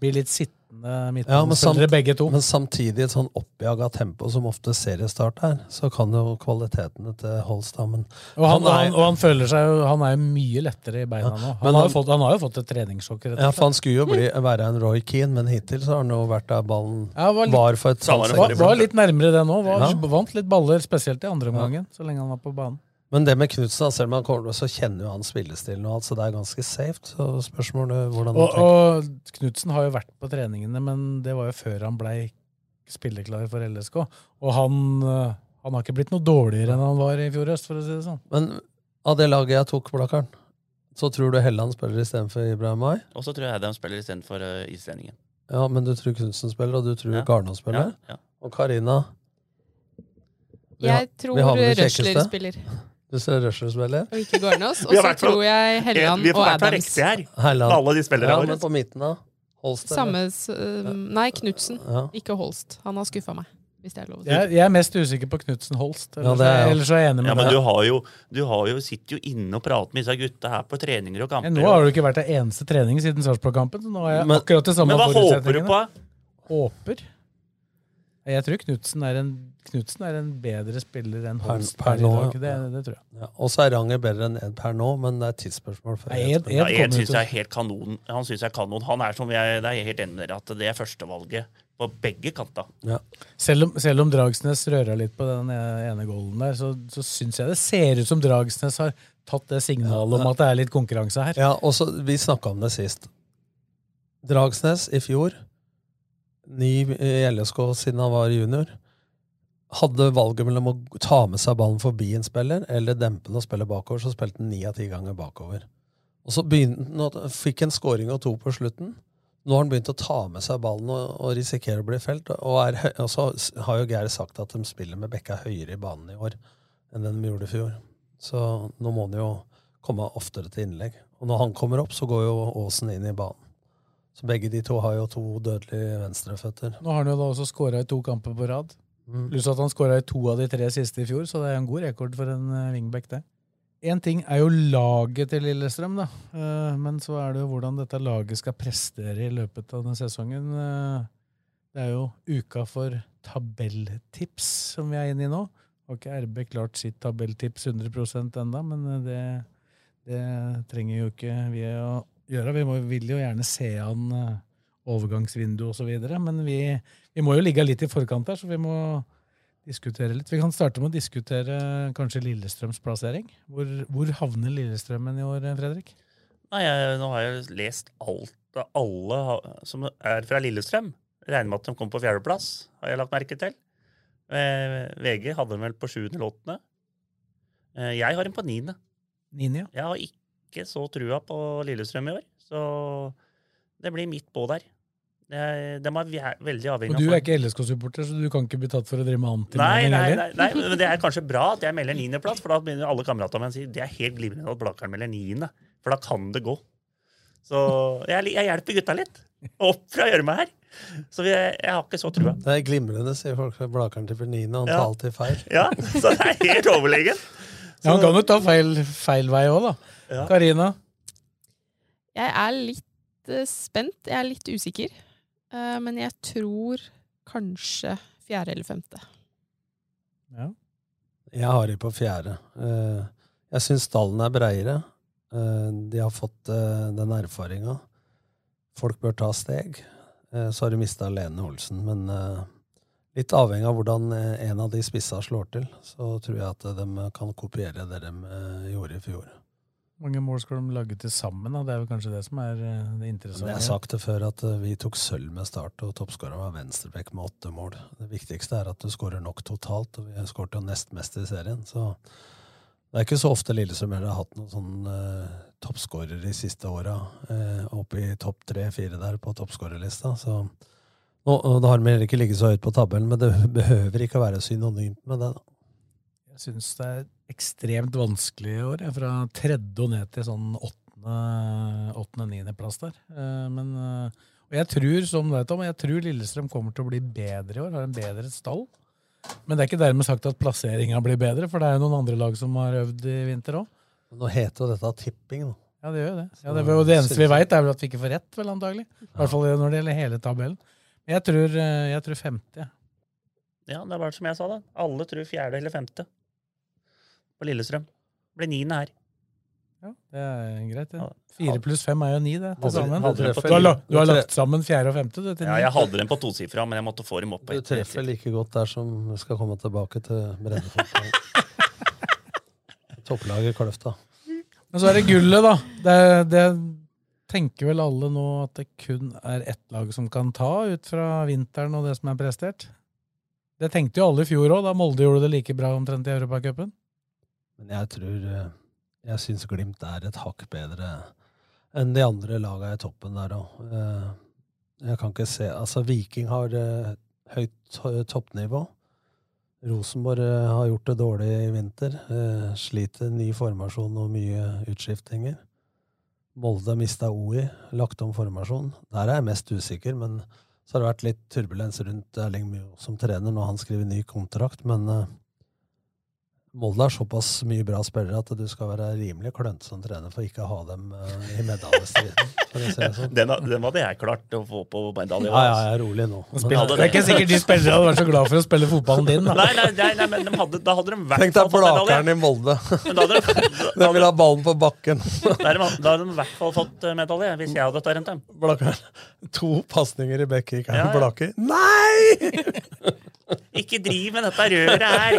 blir litt sittende Ja, midtbanespillere, ja, begge to. men samtidig et sånn oppjaga tempo som ofte seriestart er, så kan jo kvalitetene til Holst da, men Og han, han og er- han, og han føler seg jo Han er jo mye lettere i beina Ja, nå. men Han har, jo fått, han har jo fått et treningssjokk, Ja, for han skulle jo bli, være en Roy Keane, men hittil så har han jo vært der ballen Ja, var, litt, var for et var, var litt nærmere det nå. Var, Ja. Vant litt baller, spesielt i andre omgangen, så lenge han var på banen. Men det med Knutsen, selv om han kommer, så kjenner jo han spillestilen, og alt, så det er ganske safe. Så spørsmålet hvordan Og, og Knutsen har jo vært på treningene, men det var jo før han blei spilleklar for LSK. Og han, eh, han har ikke blitt noe dårligere enn han var i fjor høst, for å si det sånn. Men av det laget jeg tok, Blakkaren, så tror du Helland spiller istedenfor Ibrahim Mai? Og så tror jeg de spiller istedenfor uh, islendingen. Ja, men du tror Knutsen spiller, og du tror Ja. Garnå spiller? Ja, ja. Og Karina? Vi har- Jeg tror Røsler spiller, Du ser Røsler spiller? og ikke Garnås. Og så på- tror jeg Helland Vi får og Adams. Vi riktig her. Helland. Alle de spillerne ja, men på midten, da? Holst. Samme uh, Nei, Knutsen. Ja. Ikke Holst. Han har skuffa meg, hvis det er lov. Jeg, jeg er mest usikker på Knutsen Holst. Ja, Ellers, det er jeg ellers er jeg enig Ja, med men deg. du, har jo, du har jo, sitter jo inne og prater med disse gutta her på treninger og kamper. Ja, nå har du ikke vært der eneste trening siden Sarpsborg-kampen. så Nå har jeg Men- akkurat de samme Men hva håper du på? Håper? Jeg tror Knutsen er en, Knutsen er en bedre spiller enn Per- Holst per per i nå. Det, det tror jeg. Ja, og så er Ranger bedre enn Ed per nå, men det er et tidsspørsmål. Ed Ed- Ja, Ed jeg syns jeg er helt kanon. Han synes jeg er kanon. Han er som jeg, det er helt enig med at det er førstevalget på begge kanter. Ja. Selv om, selv om Dragsnes røra litt på den ene golden der, så, så syns jeg det ser ut som Dragsnes har tatt det signalet om at det er litt konkurranse her. Ja, og så, Vi snakka om det sist. Dragsnes i fjor, ny i LSK siden han var junior, hadde valget mellom å ta med seg ballen forbi en spiller eller dempe den og spille bakover, så spilte han ni av ti ganger bakover. Og så begynte fikk han scoring og to på slutten. Nå har han begynt å ta med seg ballen og, og risikerer å bli felt. Og, er, og så har jo Geir sagt at de spiller med bekka høyere i banen i år enn den de gjorde i fjor. Så nå må han jo komme oftere til innlegg. Og når han kommer opp, så går jo Aasen inn i banen. Så begge de to har jo to dødelige venstreføtter. Nå har han jo da også skåra i to kamper på rad. Mm. Pluss at han skåra i to av de tre siste i fjor, så det er en god rekord for en uh, wingback, det. Én ting er jo laget til Lillestrøm, da. Eh, men så er det jo hvordan dette laget skal prestere i løpet av denne sesongen. Eh, det er jo uka for tabelltips som vi er inne i nå. Har ikke RB klart sitt tabelltips 100% enda, men eh, det, det trenger jo ikke vi å gjøre. Vi må, vil jo gjerne se an eh, overgangsvindu osv., men vi, vi må jo ligge litt i forkant her, så vi må diskutere litt. Vi kan starte med å diskutere kanskje Lillestrøms plassering. Hvor, hvor havner Lillestrømmen i år, Fredrik? Nei, jeg, Nå har jeg lest alt av alle som er fra Lillestrøm. Regner med at de kom på fjerdeplass, har jeg lagt merke til. Eh, VG hadde dem vel på sjuende eller åttende. Eh, jeg har dem på niende. Ninja? Jeg har ikke så trua på Lillestrøm i år, så det blir mitt på der. Det er- De er veldig avhengig Og du er ikke LSK-supporter, så du kan ikke bli tatt for å drive med Nei, antimelding nei, heller? nei, nei, men det er kanskje bra at jeg melder niendeplass, for da begynner alle kameratene mine å si det er helt glimrende at Blakeren melder niende, for da kan det gå. Så jeg, jeg hjelper gutta litt. Opp fra gjørma her. Så vi, jeg har ikke så trua. Det er glimrende, sier folk. Blakeren til Niende, han Ja. tar alltid feil. Ja, så det er helt overlegen. Ja, han kan jo ta feil, feil vei òg, da. Ja. Karina? Jeg er litt eh, spent. Jeg er litt usikker. Eh, men jeg tror kanskje fjerde eller femte. Ja. Jeg har de på fjerde. Eh, Jeg syns stallen er breiere. Eh, De har fått den erfaringa. Folk bør ta steg. Eh, Så har de mista Lene Olsen, men litt avhengig av hvordan en av de spissa slår til, så tror jeg at de kan kopiere det de gjorde i fjor. Mange mål skal de lage til sammen? Da? Det er vel kanskje det som er eh, det interessante. jeg har sagt det før, at eh, vi tok sølv med start, og toppskåreren var Venstrebekk med åtte mål. Det viktigste er at du skårer nok totalt, og vi skåret jo nest mest i serien. Så det er ikke så ofte Lillestrøm har hatt noen sånn uh, toppskårer de siste åra, eh, oppe i topp tre-fire der på toppskårerlista. Så nå, det har de heller ikke ligget så høyt på tabellen, men det behøver ikke å være synonymt med det. da. Jeg syns det er ekstremt vanskelig i år. Jeg, fra tredje og ned til sånn åttende-niendeplass der. Eh, Men, eh, og jeg tror, som du vet om, jeg tror Lillestrøm kommer til å bli bedre i år. Har en bedre stall. Men det er ikke dermed sagt at plasseringa blir bedre, for det er jo noen andre lag som har øvd i vinter òg. Nå heter jo dette tipping, nå. Ja, det gjør jo det. Ja, det, og det eneste vi veit, er vel at vi ikke får rett, vel antagelig. I hvert fall når det gjelder hele tabellen. Men jeg tror, eh, jeg tror 50. ja. Ja, det var som jeg sa, da. Alle tror fjerde eller femte på Lillestrøm. Ble niende her. Ja, det er greit, det. Fire pluss fem er jo ni, det. Til sammen. Du har, la, du har lagt sammen fjerde og femte? Du, til Ja, jeg hadde den på tosifra, men jeg måtte få dem opp på Du treffer like godt der som vi skal komme tilbake til breddefotballen. (laughs) Topplaget Kløfta. Men så er det gullet, da. Det, det tenker vel alle nå at det kun er ett lag som kan ta, ut fra vinteren og det som er prestert. Det tenkte jo alle i fjor òg, da Molde gjorde det like bra omtrent i Europacupen. Men jeg tror eh, Jeg syns Glimt er et hakk bedre enn de andre laga i toppen der òg. Jeg kan ikke se Altså, Viking har eh, høyt toppnivå. Rosenborg eh, har gjort det dårlig i vinter. Eh, Sliter ny formasjon og mye utskiftinger. Molde mista OI, lagt om formasjon. Der er jeg mest usikker, men så har det vært litt turbulens rundt Erling Mjo som trener når han skriver ny kontrakt. Men eh, Molde har såpass mye bra spillere at du skal være rimelig klønete som trener for ikke å ha dem eh, i medaljestriden. sånn. Den, den hadde jeg klart å få på medalje. Ja, ja, jeg er rolig nå. Spiller- Det er ikke sikkert de spillere hadde vært så glad for å spille fotballen din. Da. Nei, nei, nei, nei men de hadde, da hadde de vært Tenk deg. Blakeren i Molde. Men da hadde de, De vil ha ballen på bakken. da hadde de, da i hvert fall fått eh, medalje, hvis jeg hadde trent dem. Blakeren. To pasninger i bekkekeren. Ja, ja. Blaker. Nei! (laughs) Ikke driv med dette røret her!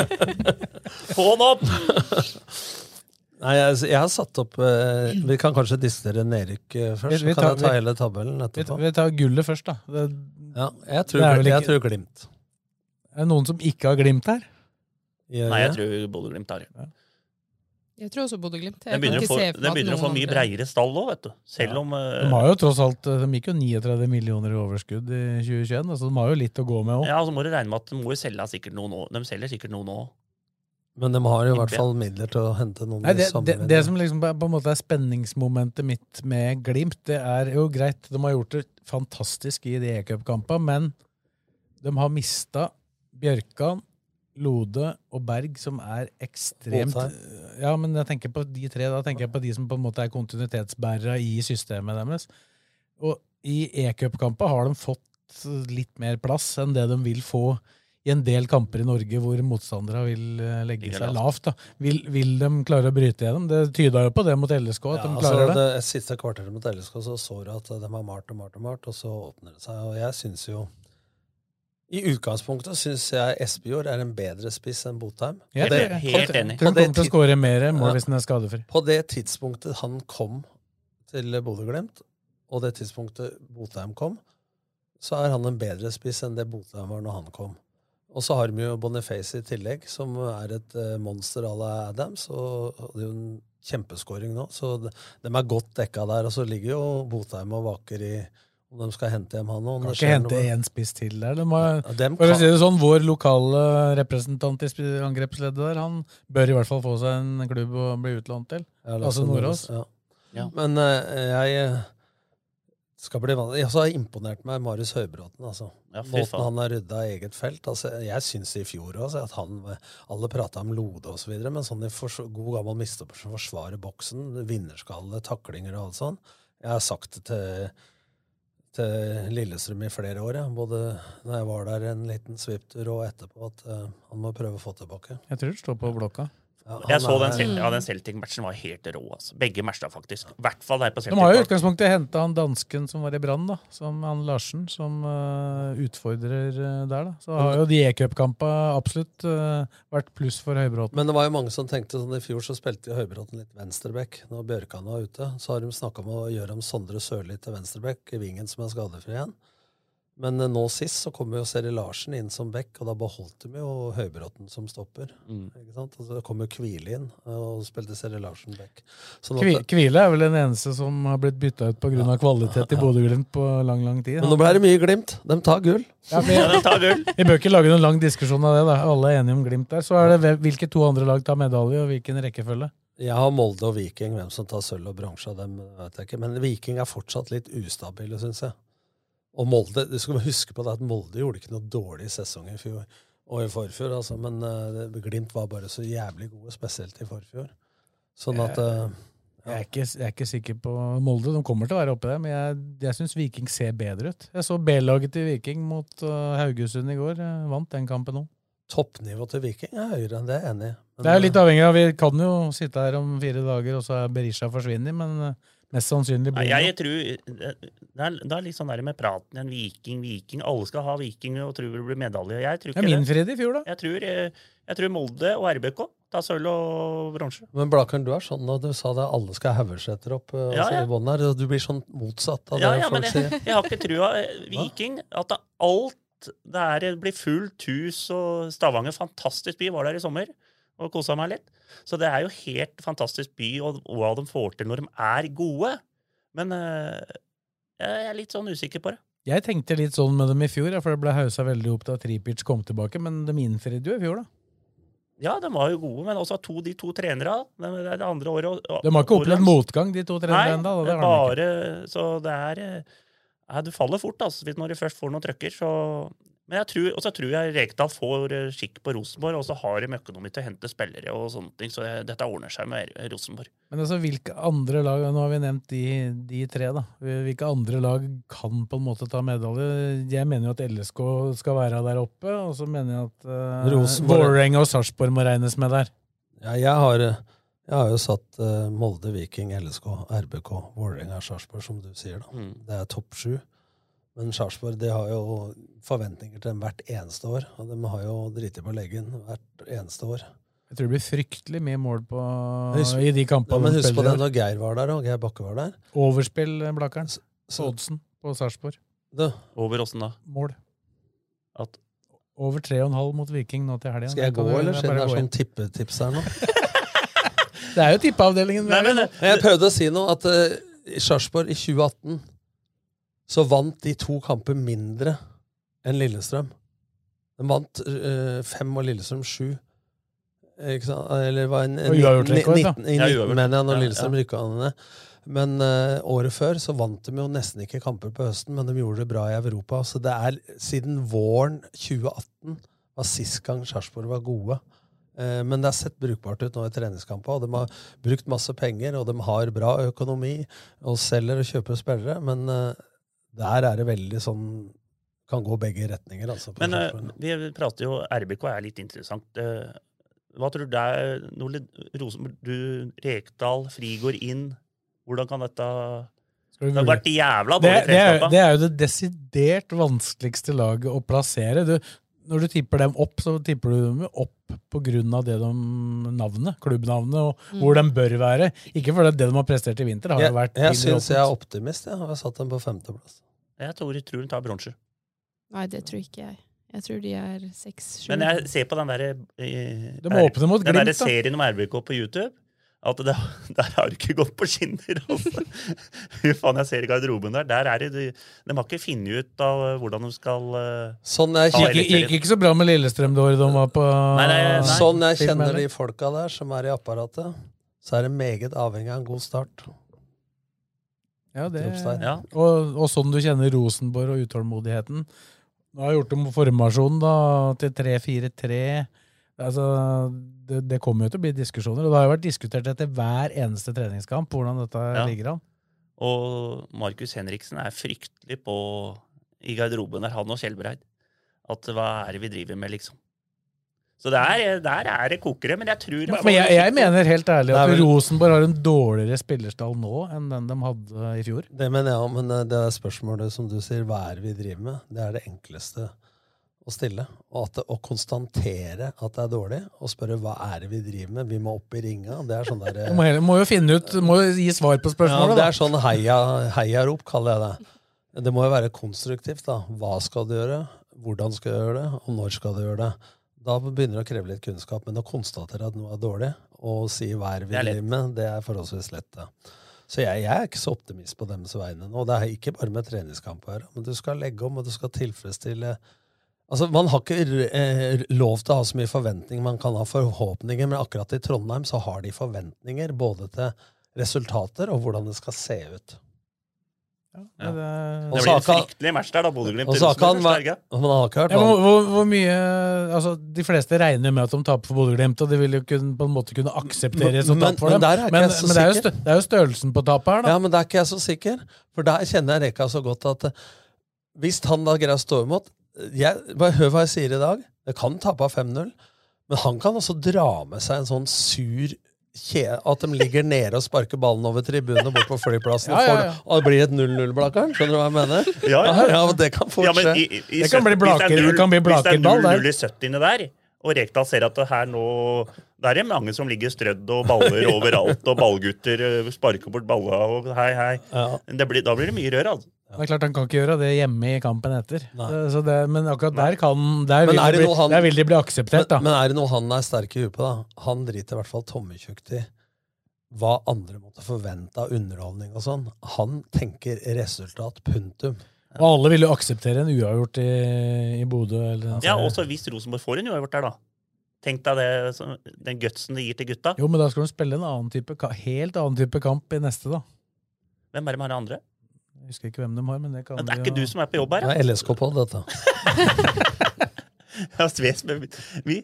Få den opp! Nei, jeg, jeg har satt opp eh, Vi kan kanskje diskutere nedrykk eh, først. Vi- vi Så kan jeg ta vi- hele tabellen etterpå. vi tar gullet først, da. Det, Ja, jeg tror, det er vel jeg tror Glimt. Er det noen som ikke har Glimt her? Gjør Nei, jeg det? tror Bodø-Glimt har det. Jeg tror også Bodø-Glimt. Den begynner, å få, den begynner å få mye breiere stall òg, vet du. Selv om eh, De har jo tross alt De gikk jo 39 millioner i overskudd i 2021, så de har jo litt å gå med òg. Ja, så må du regne med at de må jo selge sikkert noe nå. De selger sikkert noe nå. Men de har jo i hvert fall midler til å hente noen Nei, det, det, det som liksom på på en måte er spenningsmomentet mitt med Glimt, det er jo greit, de har gjort det fantastisk i de e-cupkampene, men de har mista Bjørkan, Lode og Berg, som er ekstremt Ja, men jeg tenker på de tre, da tenker jeg på de som på en måte er kontinuitetsbærere i systemet deres. Og i e-cupkamper har de fått litt mer plass enn det de vil få i en del kamper i Norge hvor motstandere vil eh, legge seg lavt. Vil, vil de klare å bryte gjennom? Det tyda jo på det mot LSK, at Ja, de altså, klarer det. det siste kvarteret mot LSK så så du at de har malt og malt og malt, og så åpner det seg. Og jeg syns jo I utgangspunktet syns jeg Espejord er en bedre spiss enn Botheim. Og det- på Helt det- enig. han kommer til å skåre mer mål Ja. hvis han er skadefri. På det tidspunktet han kom til Bodø-Glimt, og det tidspunktet Botheim kom, så er han en bedre spiss enn det Botheim var når han kom. Og så har vi jo Boniface i tillegg, som er et eh, monster à la Adams. Og og det er jo en kjempeskåring nå, så de, de er godt dekka der. Og så ligger jo Botheim og vaker i om de skal hente hjem han òg. Kan ikke hente én spiss til der. De har, Ja, dem for å si det sånn, Vår lokale representant i angrepsleddet der, han bør i hvert fall få seg en klubb å bli utlånt til. Ja, altså Nordås. Ja. Ja. Men uh, jeg eh, skal bli vanlig. Jeg har imponert meg Marius Høybråten. Altså. Ja, Måten han har rydda eget felt. Altså, jeg syns i fjor også at han Alle prata om Lode osv., men sånn i for, god gammel mistopper som forsvarer boksen, vinnerskalle, taklinger og alt sånn Jeg har sagt det til, til Lillestrøm i flere år, ja. både når jeg var der en liten svipptur og etterpå, at uh, han må prøve å få tilbake. Jeg tror det står på blokka. Jeg så den, Celt ja, den Celtic-matchen var helt rå. Altså. Begge matcha, faktisk. I hvert fall der på Celtic. De har jo i utgangspunktet henta han dansken som var i Brann, da. Som han Larsen, som uh, utfordrer eh, der, da. Så har jo de e-cupkampa absolutt uh, vært pluss for Høybråten. Men det var jo mange som tenkte sånn i fjor så spilte Høybråten litt venstreback. Når Bjørkan var ute, så har de snakka om å gjøre om Sondre Sørli til venstreback, i vingen som er skadefri igjen. Men eh, nå sist så kom jo Seri Larsen inn som back, og da beholdt de jo Høybråten som stopper. Mm. Ikke sant? Altså, det kom jo Kvile inn, og spilte Seri Larsen back. Sånn Kvi- Kvile er vel den eneste som har blitt bytta ut pga. av kvalitet i Bodø-Glimt på lang, lang tid. Men nå ble det mye Glimt. De tar gull. Ja, vi, Ja, de tar gull. vi bør ikke lage noen lang diskusjon av det. da. Alle er enige om Glimt der. Så er det hvilke to andre lag tar medalje, og hvilken rekkefølge. Jeg har Molde og Viking. Hvem som tar sølv og bronse av dem, vet jeg ikke. Men Viking er fortsatt litt ustabile, syns jeg. Og Molde, du skal huske på det at Molde gjorde ikke noe dårlig sesong i fjor og i forfjor, altså, men uh, Glimt var bare så jævlig gode, spesielt i forfjor. Sånn at eh, Jeg er, ikke, jeg er ikke sikker på Molde. De kommer til å være oppe der, men jeg, jeg syns Viking ser bedre ut. Jeg så B-laget til Viking mot uh, Haugesund i går. Jeg vant den kampen òg. toppnivået til Viking er høyere, enn det jeg er enig i. Det er litt avhengig av Vi kan jo sitte her om fire dager, og så er Berisha forsvunnet, men uh, mest sannsynlig Nei, blir jeg tror Det er, det er litt sånn der med praten en viking, viking. Alle skal ha viking og tror det blir medalje. Jeg tror Ja, ikke min Fred i fjor, da. Jeg tror, jeg, jeg tror Molde og RBK tar sølv og bronse. Men Blakeren, du er sånn da du sa det, alle skal Haugeseter opp eh, Ja, altså, ja. i bånn her. Du blir sånn motsatt av det ja, men folk jeg, sier. jeg har ikke trua. eh, Viking, at det, alt det er, det blir fullt hus, og Stavanger, fantastisk by, var der i sommer og kosa meg litt. Så det er jo helt fantastisk by, og hva de får til når de er gode. Men eh, jeg er litt sånn usikker på det. Jeg tenkte litt sånn med dem i fjor, for det ble hausa veldig opp da Tripic kom tilbake, men de innfridde jo i fjor, da. Ja, de var jo gode, men også to, de to trenere. Det, det andre året. og- De har ikke opplevd motgang, de to trenerne ennå. Nei, de bare Så det er Nei, ja, Du faller fort altså, når du først får noen trøkker. Så, men jeg tror, og så tror jeg Rekdal får eh, skikk på Rosenborg, og så har de økonomi til å hente spillere og sånne ting. Så dette ordner seg med Rosenborg. Men altså, hvilke andre lag Nå har vi nevnt de, de tre, da. Hvilke andre lag kan på en måte ta medalje? Jeg mener jo at LSK skal være der oppe, og så mener jeg at uh, Rosenborg- Vålerenga og Sarpsborg må regnes med der. Ja, jeg har, jeg har jo satt uh, Molde, Viking, LSK, RBK, Vålerenga, Sarpsborg, som du sier. da. Mm. Det er topp sju. Men Sarpsborg de har jo forventninger til dem hvert eneste år. Og de har jo driti på leggen hvert eneste år. Jeg tror det blir fryktelig mye mål på, Husk- i de Ja, kampene men husk på det når Geir var der, og Geir Bakke var der. Overspill, Blakkern. Blakkaren. Oddsen på Sarpsborg. Over åssen da? Mål. At, Over 3,5 mot Viking nå til helga. skal jeg gå, du- eller er siden det er sånn tippetips her nå? (laughs) Det er jo tippeavdelingen. Nei, men, Jeg prøvde å si noe, at uh, Sarpsborg i 2018 så vant de to kamper mindre enn Lillestrøm. De vant øh, fem og Lillestrøm sju. Ikke sant? Eller var en, en en, da. 19, i Ja, 19 uavgjort. mener jeg, når Ja, Lillestrøm ja. rykka ned. Men øh, året før så vant de jo nesten ikke kamper på høsten, men de gjorde det bra i Europa. Så det er siden våren 2018 var sist gang Sarpsborg var gode. Eh, Men det har sett brukbart ut nå i treningskamper, og de har brukt masse penger, og de har bra økonomi, og selger og kjøper spillere, men eh, der er det veldig sånn Kan gå begge retninger, altså. men uh, vi prater jo RBK er litt interessant. Uh, hva tror du det er Nordli, Rosenborg, du, Rekdal, Frigård inn? Hvordan kan dette Det har vært jævla dårlig det, er, treningskamp. det er jo det desidert vanskeligste laget å plassere. Du, når du tipper dem opp, så tipper du dem opp av det de, navnet, klubbnavnet, og Mm. hvor de bør være. Ikke fordi det de har prestert i vinter, har Jeg, jo vært jeg syns jeg er optimist. Jeg har satt dem på femteplass. Jeg tror, jeg tror hun tar bronse. Nei, det tror ikke jeg. Jeg tror de er seks-sju. Men jeg ser på den der, eh, De den der serien om RBK på YouTube. At det, (laughs) der har du ikke gått på skinner. Altså. (laughs) Fy faen, jeg ser i garderoben der. Der er det, de, de har ikke funnet ut av eh, hvordan de skal uh, Sånn jeg, ta Gikk, gikk ikke så bra med Lillestrøm da de var på Nei, nei, nei. sånn jeg kjenner de folka der som er i apparatet, så er det meget avhengig av en god start. Ja, det, Ja. og, og sånn du kjenner Rosenborg og utålmodigheten. Nå har jeg gjort om formasjonen da, til 3-4-3. Altså, det, det kommer jo til å bli diskusjoner, og det har jo vært diskutert etter hver eneste treningskamp hvordan dette Ja. ligger an. Og Markus Henriksen er fryktelig på i garderoben der, han og Kjellbreid. At hva er det vi driver med, liksom. Så der, der er det kokere, men jeg tror Men, men jeg, jeg mener helt ærlig at vel- Rosenborg har en dårligere spillerstall nå enn den de hadde i fjor. Det mener jeg òg, men eh, det er spørsmålet som du sier, hva er det vi driver med? Det er det enkleste å stille. Og at å konstatere at det er dårlig, og spørre hva er det vi driver med? Vi må opp i ringa. Det er sånn der, Du (laughs) må, må jo finne ut, må jo gi svar på ja, spørsmålet. det er sånn heia, heiarop, kaller jeg det. Det må jo være konstruktivt. da. Hva skal du gjøre? Hvordan skal du gjøre det? Og når skal du gjøre det? Da begynner det å kreve litt kunnskap. Men å konstatere at noe er dårlig, og si hva er vi er driver med, det er forholdsvis lett. da. Så jeg, jeg er ikke så optimist på deres vegne nå. Det er ikke bare med treningskamp å gjøre, men du skal legge om, og du skal tilfredsstille Altså, Man har ikke eh, lov til å ha så mye forventninger, man kan ha forhåpninger, men akkurat i Trondheim så har de forventninger både til resultater og hvordan det skal se ut. Ja, Ja. det- Det blir en fryktelig match der, da. Bodø-Glimt. Han Rosenborg, vært. Man har ikke hørt Ja, hvor, hvor, hvor mye altså, De fleste regner med at de taper for Bodø-Glimt, og de vil jo kunne, på en måte kunne akseptere et sånt Men- tap for dem. Men, jeg så men det, er jo det er jo størrelsen på tapet her, da. Ja, men der er ikke jeg så sikker. For der kjenner jeg Reka så godt at eh, hvis han da greier å stå imot jeg, bare Hør hva jeg sier i dag. Det kan tape av 5-0, men han kan også dra med seg en sånn sur at de ligger nede og sparker ballen over tribunen bort på flyplassen, Ja, ja, og får- ja. og det blir et 0-0-blakkeren. Skjønner du hva jeg mener? (laughs) Ja, ja. det kan fort skje. i, i, Det kan bli 70 blaker- hvis det er kan bli null- Hvis det er 0-0 i 70. der, og Rekdal ser at det her nå Der er det mange som ligger strødd og baller overalt, og ballgutter eh, sparker bort balla og hei, hei. Ja. Det blir, da blir det mye rør, altså. Det er klart Han kan ikke gjøre det hjemme i kampen etter. Så det, men akkurat der kan Der vil, er det bli, han- der vil de bli akseptert, da. Men, men er det noe han er sterk i huet på, da? Han driter i hvert fall tommekjøkt i hva andre måtte forvente av underholdning og sånn. Han tenker resultat, punktum. Og alle vil jo akseptere en uavgjort i, i Bodø. Eller Ja, også hvis Rosenborg får en uavgjort der, da. Tenk deg det, den gutsen det gir til gutta. Jo, men da skal de spille en annen type, helt annen type kamp i neste, da. Hvem er det med de andre? Jeg husker ikke hvem de har, men det kan Men det er vi ikke du som er på jobb her, Det er LSK-pod, dette. (laughs) Ja, Sves med vi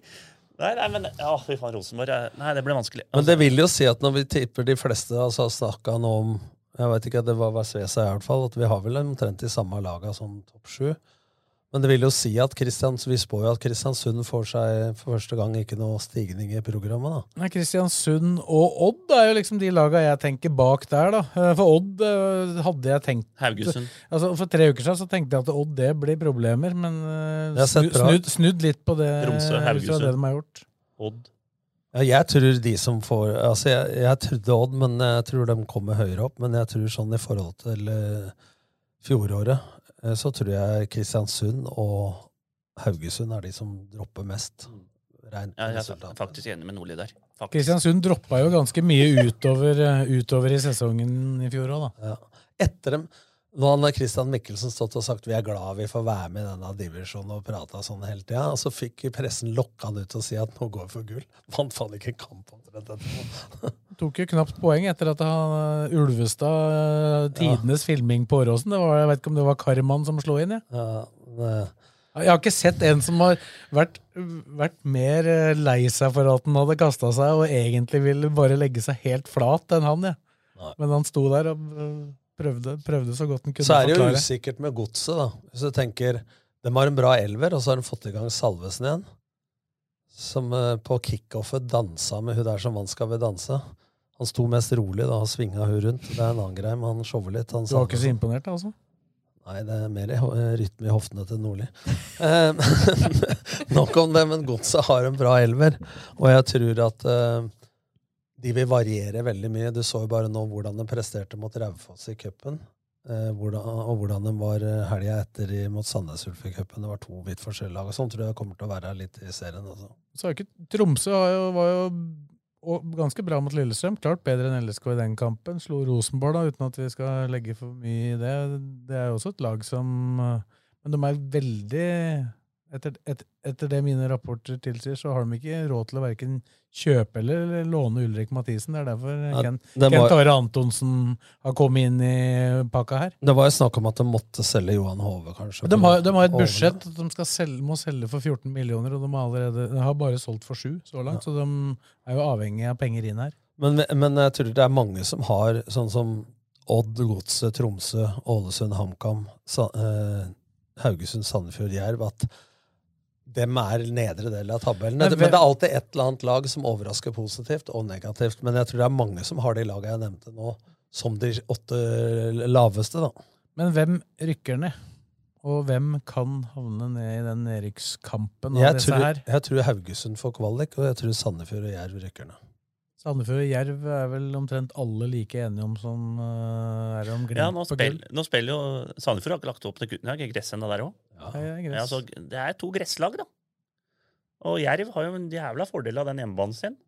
Nei, nei, men ja, fy faen, Rosenborg Nei, det blir vanskelig. Men det vil jo si at når vi tipper de fleste altså snakka nå om Jeg vet ikke, det var hva i hvert fall, at vi har vel omtrent de samme laga som topp sju. Men det vil jo si at Kristians, vi spår jo at Kristiansund får seg for første gang ikke noe stigning i programmet. da. Nei, Kristiansund og Odd er jo liksom de laga jeg tenker bak der, da. Eh, For Odd eh, hadde jeg tenkt Haugesund. Altså, For tre uker siden så tenkte jeg at Odd det blir problemer, men sett snu, snudd, snudd litt på det. Romsø, Haugesund. det de har gjort. Odd. Ja, jeg tror de som får Altså, jeg, jeg trodde Odd, men jeg tror de kommer høyere opp. Men jeg tror sånn i forhold til uh, fjoråret, så tror jeg Kristiansund og Haugesund er de som dropper mest. Rent Ja, jeg er faktisk enig med Nordli der. Faktisk. Kristiansund droppa jo ganske mye utover, eh, utover i sesongen i fjor òg, da. Ja. Etter dem Nå har Christian Mikkelsen stått og sagt vi er glad vi får være med i denne divisjonen og prata sånn hele tida. Og så fikk pressen lokka han ut og si at nå går vi for gull. Vant faen ikke en kamp etterpå. (laughs) Tok jo knapt poeng etter at han, eh, Ulvestad, eh, tidenes filming på Åråsen. Det var, jeg vet ikke om det var Karman som slo inn, jeg. Ja, det, Jeg har ikke sett en som har vært, vært mer eh, lei seg for at han hadde kasta seg, og egentlig ville bare legge seg helt flat enn han, jeg. Men han sto der og prøvde, prøvde så godt han kunne så er det jo forklare. usikkert med godset, da. Hvis du tenker De har en bra elver, og så har de fått i gang Salvesen igjen. Som eh, på kickoffet dansa med hun der som vant Skal vi danse. Han sto mest rolig da og svinga hun rundt. Det er en annen greie, men han shower litt. Han Du var ikke så imponert, altså? Nei, det er mer i eh, rytme i hoftene til Nordli. Eh, (laughs) Nok om det, men Godset har en bra elver. Og jeg tror at uh, de vil variere veldig mye. Du så jo bare nå hvordan de presterte mot Raufoss i cupen. Eh, hvordan, og hvordan de var eh, helga etter mot Sandnes Ulf i cupen. Det var to vidt forskjellige lag. og Sånn tror jeg kommer til å være litt i serien. Altså. Så er ikke, Tromsø var jo, var jo ganske bra mot Lillestrøm. Klart bedre enn LSK i den kampen. Slo Rosenborg, da, uten at vi skal legge for mye i det. Det er jo også et lag som eh, Men de er veldig etter, et, etter det mine rapporter tilsier, så har de ikke råd til å verken kjøpe eller, eller låne Ulrik Mathisen. Det er derfor Ja, Ken, var- Kent Are Antonsen har kommet inn i pakka her. Det var jo snakk om at de måtte selge Johan Hove, kanskje. De har, de har et budsjett. De skal selge, må selge for 14 millioner, og de har, allerede, de har bare solgt for 7 så langt. Så de er jo avhengig av penger inn her. Men, men jeg tror det er mange som har sånn som Odd, Godset, Tromsø, Ålesund, HamKam, Sa eh, Haugesund, Sandefjord, Jerv at dem er nedre del av tabellen. Men Men, det er alltid et eller annet lag som overrasker positivt og negativt. Men jeg tror det er mange som har de lagene jeg nevnte nå, som de åtte laveste. da. Men hvem rykker ned? Og hvem kan havne ned i den nedrykkskampen av Jeg disse tror, her? jeg tror Haugesund får kvalik, og jeg tror Sandefjord og Jerv rykker ned. Sandefjord og Jerv er vel omtrent alle like enige om som uh, er om Glimt Ja, nå, spill, gull. nå spiller jo Sandefjord har ikke lagt opp til gutten. Det er gress ennå der òg. Ja, er. Ja, så det er to gresslag, da. Og Jerv har jo en jævla fordel av den hjemmebanen sin.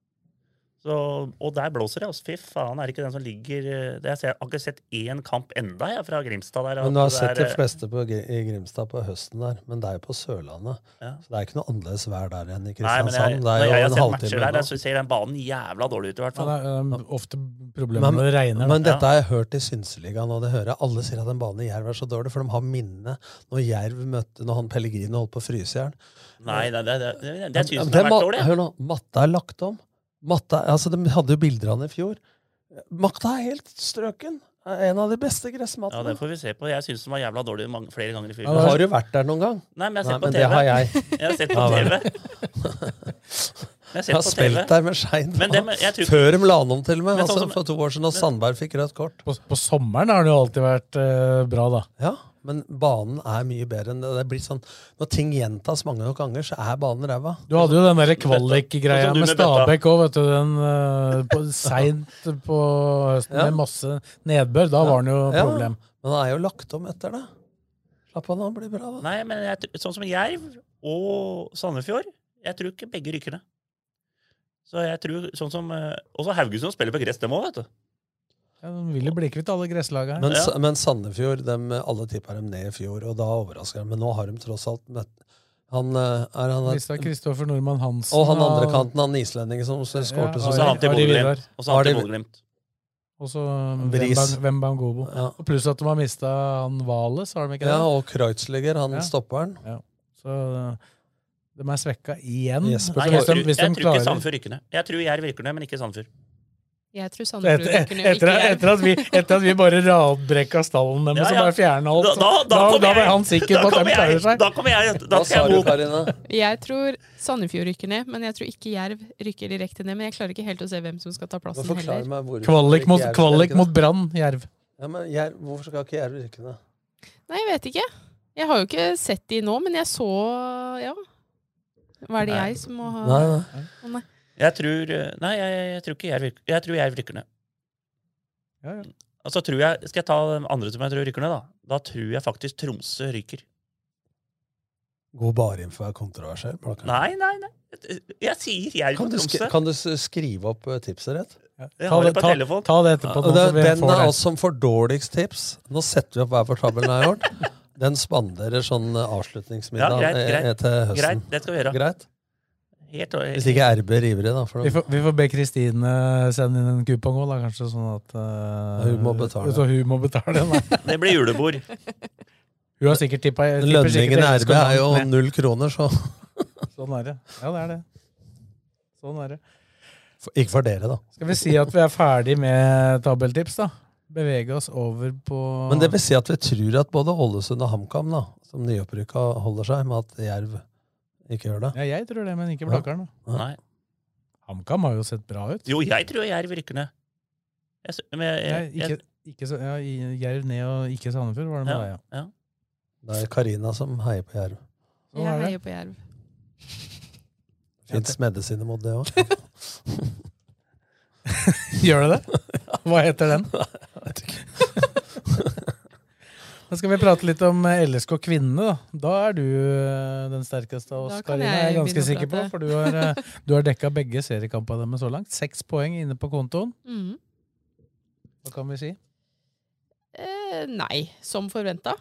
Så, og der blåser det. Altså, fy faen, er det ikke den som ligger eh, det, Jeg har ikke sett én kamp enda jeg, fra Grimstad der. Men du har det sett de fleste på, i Grimstad på høsten der, men det er jo på Sørlandet. Ja. Så det er ikke noe annerledes vær der enn i Nei, Kristiansand. jeg, det er jeg jo har en halvtime matcher der, unna. så ser den banen jævla dårlig ut, i hvert Ja, fall. det er um, ofte problemer Men, når det regner. men dette har jeg hørt i Synseligaen, og det hører jeg. Alle sier at den banen i Jerv er så dårlig, for de har minne når Jerv møtte når han Pellegrino holdt på å fryse i hjel. Nei, det, det, det, det, det syns jeg har vært dårlig. Hør nå, matta er lagt om. Matta, altså De hadde jo bilder av den i fjor. Matta er helt strøken. En av de beste Ja, det får vi se på. Jeg syns den var jævla dårlig mange, flere ganger i fjor. Men har du vært der noen gang? Nei, men jeg har sett Nei, på TV. det har jeg. (laughs) Jeg har sett på TV. Jeg (laughs) har Jeg har sett TV. spilt der med tror Før de la den om, til og med. Men sånn Altså, som- for to år siden, og Sandberg fikk rødt kort. På, på sommeren har det jo alltid vært uh, bra, da. Ja, men banen er mye bedre enn det. det blir sånn, Når ting gjentas mange nok ganger, så er banen ræva. Du hadde jo den der kvalik-greia du med Stabæk òg, vet du. Den uh, på- seint på høsten Ja. med masse nedbør. Da var den jo Ja, problem. Men han er jo lagt om etter det. Slapp av det blir bra. da. Nei, men jeg, sånn som Jerv og Sandefjord, jeg tror ikke begge rykker ned. Så jeg tror sånn som eh, Også Haugesund spiller på gress, dem òg, vet du. Ja, de vil jo bli kvitt alle gresslagene. Men, men Sandefjord, dem, alle tippa dem ned i fjor, og da overrasker de. Men nå har de tross alt møtt han, eh, er han Mista Kristoffer Nordmann Hansen. Og han andre kanten, han islendingen som skårte Ja, så og så han til Bodø-Glimt. Og så Wembangobo. Ja. Og pluss at de har mista han Wales, har de ikke det? Ja, og Kreutzliger, han Ja. stopperen. Ja. Så de er svekka igjen. Jesper Nei, jeg tror, hvis de jeg tror ikke Sandefjord rykker ned. Jeg tror Jerv rykker ned, men ikke Sandefjord. Jeg tror Sandefjord etter, rykker ned, etter, ikke etter, at vi, (laughs) etter at vi bare radbrekka stallen deres Ja, og ja. bare fjerna alt, Da- da- da da, da ble han sikker på at de klarer seg. Da kommer jeg da Hva skal sa jeg du. Karina? Jeg tror Sandefjord rykker ned, men jeg tror ikke Jerv rykker direkte ned. Men jeg klarer ikke helt å se hvem som skal ta plassen heller. meg Kvalik mot, kvalik mot. Brann, Jerv. Ja, men Jerv, hvorfor skal ikke Jerv rykke ned? Nei, jeg vet ikke. Jeg har jo ikke sett de nå, men jeg så Ja. Hva er det Nei. jeg som må ha Nei, nei. Oh, nei. Jeg tror eh, Nei, jeg, jeg tror ikke Jerv rykker Jeg tror Jerv rykker ned. Ja, ja. Og så tror jeg Skal jeg ta den andre som jeg tror rykker ned, da? Da tror jeg faktisk Tromsø ryker. Gå bare inn for å være kontroversiell. Nei, nei, nei. Jeg sier Jerv Kan og du, sk Tromsø. kan du skrive opp eh, tipset ditt? Jeg har det på telefon. ta det etterpå. Ja, det, den er av oss som får dårligst tips Nå setter vi opp hver for tabellen jeg har gjort. Den spanderer sånn avslutningsmiddag Ja, greit, eh, greit. eh, til høsten. Greit, det skal vi gjøre. Greit? Helt, Hvis ikke RB river i da. For Vi får, vi får be Kristine sende inn en kupong òg, kanskje, sånn at uh, Hun må betale. Så hun må betale. (laughs) Det blir julebord. Hun har sikkert tippa Lønningen i RB er jo null kroner, så Sånn er det. Ja, det er det. Sånn er det. Ikke for dere, da. Skal vi si at vi er ferdig med tabelltips, da? Bevege oss over på Men det vil si at vi tror at både Ålesund og HamKam, da, som nyopprykka, holder seg, med at Jerv ikke gjør det. Ja, jeg tror det, men ikke Blakkaren. Ja. Nei. HamKam har jo sett bra ut. Jo, jeg tror Jerv rykker ned. Jeg, men jeg, jeg, ikke, ikke ja, Jerv ned og ikke Sandefjord, var det med ja, deg, ja. ja. Det er Karina som heier på Jerv. Jeg heier på Jerv. (laughs) Fins medisiner mot det òg? (laughs) Gjør det det? (laughs) Hva heter den? Da skal vi prate litt om eh, LSK kvinnene. Da Da er du eh, den sterkeste av oss, Karina. jeg er ganske sikker på, for du har, eh, du har dekka begge seriekampene deres så langt. Seks poeng inne på kontoen. Mhm. Hva kan vi si? Eh, nei, som forventa.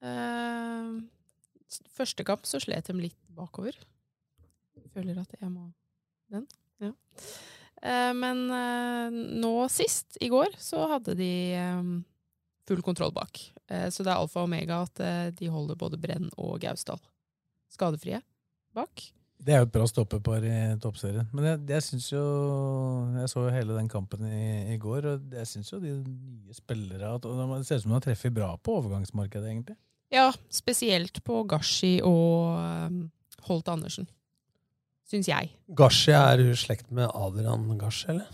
Eh, første kamp så slet de litt bakover. Føler at jeg må den. Ja. Eh, men nå sist, i går, så hadde de full kontroll bak. Eh, så det er alfa og omega at eh, de holder både Brenn og Gausdal skadefrie bak. Det er jo et bra stoppepar i toppserien. Men jeg, jeg syns jo Jeg så jo hele den kampen i, i går, og jeg syns jo de nye spillere at, Det ser ut som de har treffet bra på overgangsmarkedet, egentlig. Ja, spesielt på Gashi og eh, Holt Andersen. Syns jeg. Gashi, er hun slekt med Adrian Gashi, eller?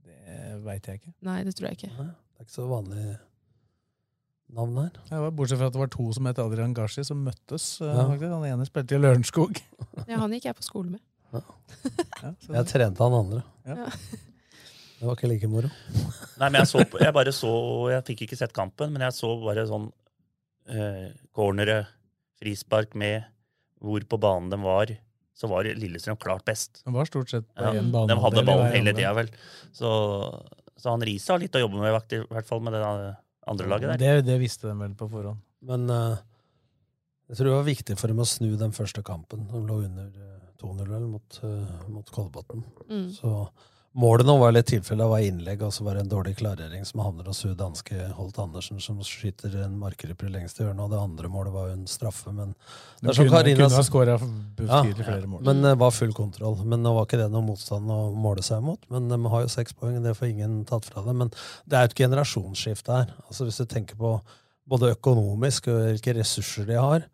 Det veit jeg ikke. Nei, det tror jeg ikke. Nei, Det er ikke så vanlig navn her. Ja, bortsett fra at det var to som het Adrian Gashi, som møttes. eh, Ja. faktisk. Han ene spilte i Lørenskog. (laughs) Ja, han gikk jeg på skole med. Ja, Jeg trente han andre. Ja. Det var ikke like moro. Nei, men jeg så jeg bare så Jeg fikk ikke sett kampen, men jeg så bare sånn eh, cornere, frispark med hvor på banen de var. Så var Lillestrøm klart best. De var stort sett på Ja, én de hadde ballen hele tida, vel. Så, så han Riise har litt å jobbe med, i hvert fall med det andre laget der. Det, det visste de vel på forhånd. Men uh, jeg tror det var viktig for dem å snu den første kampen. De lå under eh, 2-0 mot, uh, mot Kolbotn. Mm. Så målet nå var litt tilfelle var innlegg, og så var det en dårlig klarering som havner hos hun danske Holt Andersen, som skyter en markeryper lengst i hjørne. og det andre målet var jo en straffe, men De det er som kunne, Karina kunne ha skåra Ja, betydelig flere mål. Men det var full kontroll. Men nå var ikke det noe motstand å måle seg mot. Men de har jo seks poeng, det får ingen tatt fra dem. Men det er jo et generasjonsskifte her. Altså Hvis du tenker på både økonomisk og hvilke ressurser de har,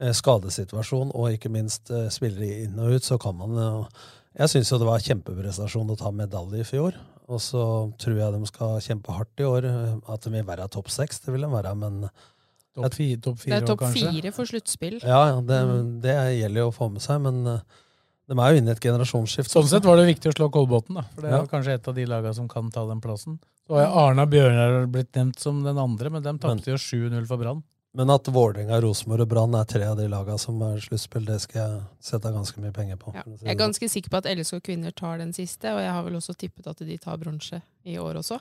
eh, skadesituasjon og ikke minst eh, spillere inn og ut, så kan man jo Jeg syns jo det var kjempeprestasjon å ta medalje i fjor. Og så tror jeg de skal kjempe hardt i år. At de vil være topp seks, det vil de være, men Topp fi, top Det er topp fire for sluttspill. Ja, ja det, det gjelder jo å få med seg, men eh, de er jo inne i et generasjonsskifte. Sånn sett var det viktig å slå Kolbotn, da. For det er Ja. kanskje et av de lagene som kan ta den plassen. Så har Arna Bjørnar blitt nevnt som den andre, men de tapte jo 7-0 for Brann. Men at Vålerenga, Rosenborg og Brann er tre av de lagene som er sluttspill, det skal jeg sette ganske mye penger på. Ja. Jeg er ganske sikker på at LSK kvinner tar den siste, og jeg har vel også tippet at de tar bronse i år også.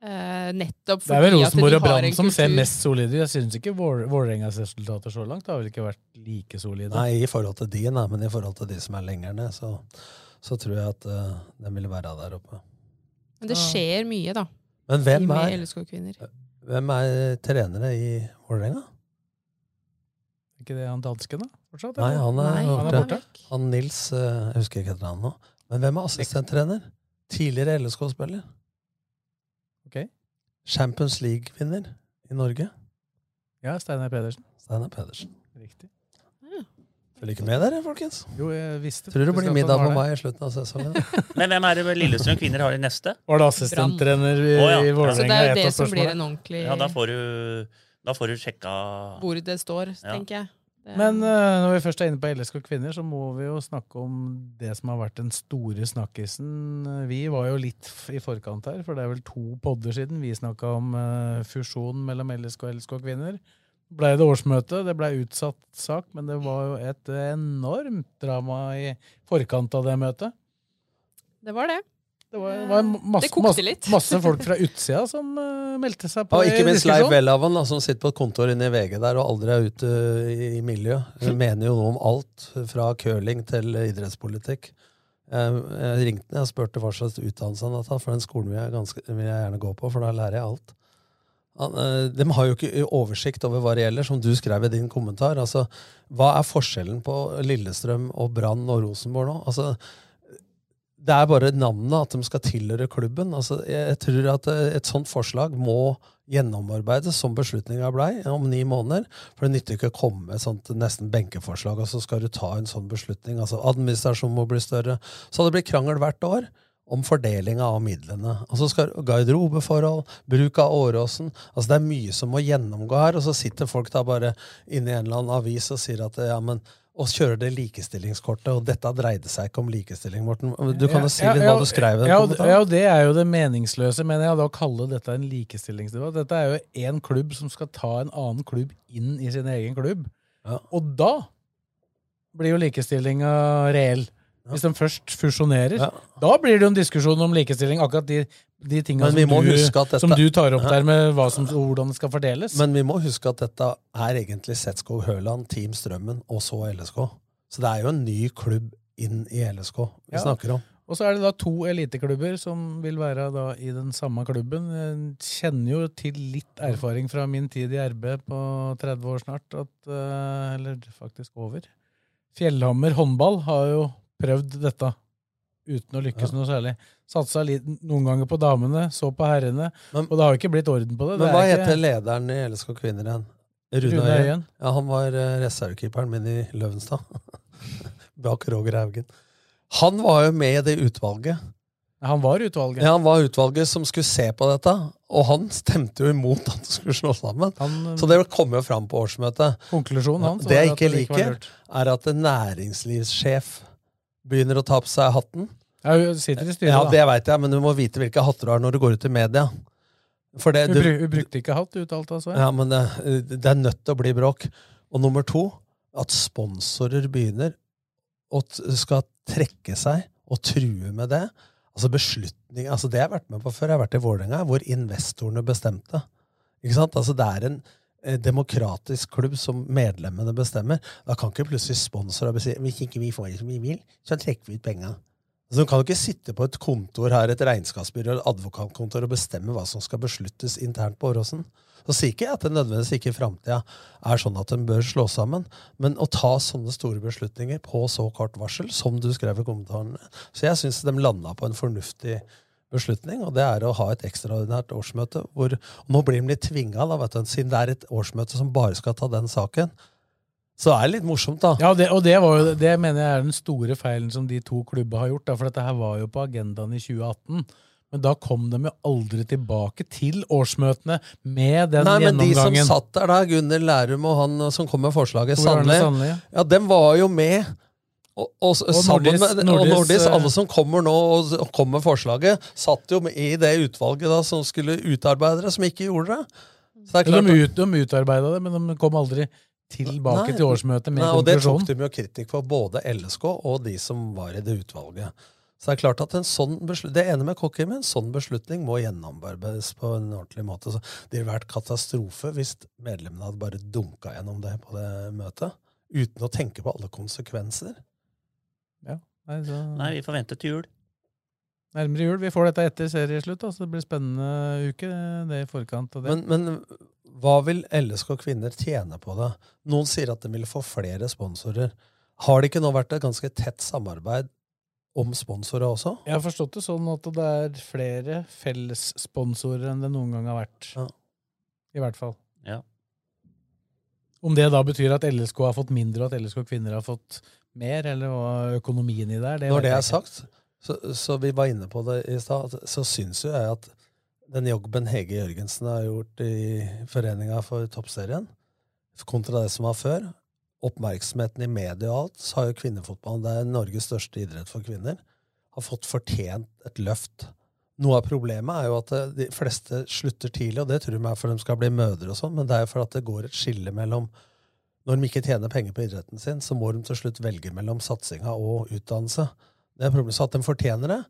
Eh, nettopp Det er vel fordi Rosenborg og Brann som ser mest solide ut. Jeg syns ikke Vål- Vålerengas resultater så langt har vel ikke vært like solide. Nei, i forhold til de, nei, men i forhold til de som er lenger ned, så, så tror jeg at uh, de vil være der oppe. Men det skjer mye, da. Men hvem er, LSK kvinner. Hvem er trenere i Vålerenga? Er ikke det han dansken, da? Fortsatt, Nei, han er, Nei, han er borte. Han Nils eh, Jeg husker ikke etter han nå. Men hvem er assistenttrener? Tidligere LSK-spiller. Ok. Champions League-vinner i Norge. Ja, Steinar Pedersen. Steinar Pedersen. Riktig. Følger ikke med der, folkens. Jo, jeg visste Tror det blir middag med på meg i slutten av sesongen. (laughs) Men hvem er det Lillestrøm kvinner har i neste? Var det assistenttrener i, oh, ja. i Så Vålerenga? det er jo det som blir en ordentlig Ja, da får du, da får du sjekka hvor det står, Ja. tenker jeg. Men uh, når vi først er inne på LSK kvinner, så må vi jo snakke om det som har vært den store snakkisen. Vi var jo litt i forkant her, for det er vel to podder siden vi snakka om uh, fusjon mellom LSK og LSK kvinner. Blei det årsmøte, det ble utsatt sak, men det var jo et enormt drama i forkant av det møtet. det var det. Det var, var masse, Det kokte masse, litt. (laughs) masse folk fra utsida som uh, meldte seg på. Ja, ikke minst Leif. Welhaven, som sitter på et kontor inne i VG der og aldri er ute i, i miljø. Hun (laughs) mener jo noe om alt, fra curling til idrettspolitikk. Jeg, jeg ringte ham og spurte hva slags utdannelse han hadde tatt, for den skolen vil jeg, ganske, vil jeg gjerne gå på, for da lærer jeg alt. Eh, de har jo ikke oversikt over hva det gjelder, som du skrev i din kommentar. Altså, hva er forskjellen på Lillestrøm og Brann og Rosenborg nå? Altså, det er bare navnet at de skal tilhøre klubben. Altså, jeg tror at eh, et sånt forslag må gjennomarbeides, som beslutninga blei, om ni måneder. For det nytter ikke å komme med et sånt nesten benkeforslag, og så skal du ta en sånn beslutning. Altså, Administrasjonen må bli større. Så det blir krangel hvert år om fordelinga av midlene. Og så skal garderobeforhold, bruk av Åråsen altså Det er mye som må gjennomgå her, og så sitter folk da bare inne i en eller annen avis og sier at ja, men og kjører det likestillingskortet, og dette dreide seg ikke om likestilling, Morten. Du kan jo si litt hva du skrev ja, ja, og det er jo det meningsløse, mener jeg, da å kalle dette en likestillingsdebatt. Dette er jo én klubb som skal ta en annen klubb inn i sin egen klubb. Og da blir jo likestillinga reell. Hvis de først fusjonerer. Da blir det jo en diskusjon om likestilling. Akkurat de, de tingene som, du- dette- som du tar opp Ja. der med som, hvordan det skal fordeles. Men vi må huske at dette er egentlig Setskog Høland, Team Strømmen og så LSK. Så det er jo en ny klubb inn i LSK vi Ja. snakker om. Og så er det da to eliteklubber som vil være da i den samme klubben. Jeg kjenner jo til litt erfaring fra min tid i RB på 30 år snart, at, eh, eller faktisk over. Fjellhammer håndball har jo prøvd dette uten å lykkes noe særlig. Satsa litt, noen ganger på damene, så på herrene, og det har jo ikke blitt orden på det. Men det hva ikke- heter lederen i LSK Kvinner igjen? Rune, Rune Øyen. Ja, han var uh, reservekeeperen min i Løvenstad. (laughs) Bak Roger Haugen. Han var jo med i det utvalget. Han var utvalget. Ja, han var utvalget som skulle se på dette, og han stemte jo imot at det skulle slå sammen. så det kom jo fram på årsmøtet. Konklusjonen hans det jeg ikke liker, er at næringslivssjef begynner å ta på seg hatten. Ja, hun sitter i styret, Ja, da. det veit jeg, men du må vite hvilke hatter du har når du går ut i media. Det, Hun, du, hun brukte ikke hatt, uttalte altså. ja, men det, det er nødt til å bli bråk. Og nummer to, at sponsorer begynner og skal trekke seg og true med det. Altså beslutning, altså Det jeg har vært med på før, jeg har vært i Vålerenga, hvor investorene bestemte. Ikke sant? Altså Det er en demokratisk klubb som medlemmene bestemmer. Da kan ikke plutselig sponsorer si hvis ikke vi får det som vi vil, så trekker vi ut penga. Altså, du kan ikke sitte på et kontor her, et regnskapsbyrå eller advokatkontor og bestemme hva som skal besluttes internt på Åråsen. Så sier ikke jeg at det nødvendigvis ikke i framtida er sånn at de bør slå sammen, men å ta sånne store beslutninger på så kort varsel, som du skrev i kommentarene Så jeg syns de landa på en fornuftig beslutning, og det er å ha et ekstraordinært årsmøte. Hvor, og nå blir de litt tvinga, siden det er et årsmøte som bare skal ta den saken. Så det er litt morsomt, da. Ja, det, og det, var jo, det mener jeg er den store feilen som de to klubba har gjort. Da, for dette her var jo på agendaen i 2018. Men da kom de jo aldri tilbake til årsmøtene med den Nei, men de som satt der da, Gunnhild Lærum og han som kom med forslaget, Sandli, ja, dem var jo med. Og, og, Og Nordis- med, og Nordis, Nordis, eh, alle som kommer nå og, og kommer med forslaget, satt jo i det utvalget da som skulle utarbeide det, som ikke gjorde det. Det de, ut, de utarbeida det, men de kom aldri tilbake Nei, til årsmøtet med Nei, og det tok de jo kritikk for, både LSK og de som var i det utvalget. Så det er klart at en sånn det ene med Kokkim, en sånn beslutning må gjennomarbeides på en ordentlig måte. Så det ville vært katastrofe hvis medlemmene hadde bare dunka gjennom det på det møtet, uten å tenke på alle konsekvenser. Ja, nei, så... Nei, vi får vente til jul. Nærmere jul. Vi får dette etter serieslutt, så det blir spennende uke. det i forkant av det. Men, men hva vil LSK kvinner tjene på det? Noen sier at de vil få flere sponsorer. Har det ikke nå vært et ganske tett samarbeid om sponsorer også? Jeg har forstått det sånn at det er flere fellessponsorer enn det noen gang har vært. I hvert fall. Ja. Om det da betyr at LSK har fått mindre, og at LSK kvinner har fått mer, eller hva økonomien i det er, det Når det er sagt, så, så vi var inne på det i stad, så syns jo jeg at den jobben Hege Jørgensen har gjort i Foreninga for Toppserien, kontra det som var før, oppmerksomheten i media og alt, så har jo kvinnefotballen, det er Norges største idrett for kvinner, har fått fortjent et løft. Noe av problemet er jo at eh, de fleste slutter tidlig, og det tror jeg er for de skal bli mødre og sånn, men det er jo for at det går et skille mellom når de ikke tjener penger på idretten sin, så må de til slutt velge mellom satsinga og utdannelse. Det er problemet så at de fortjener det,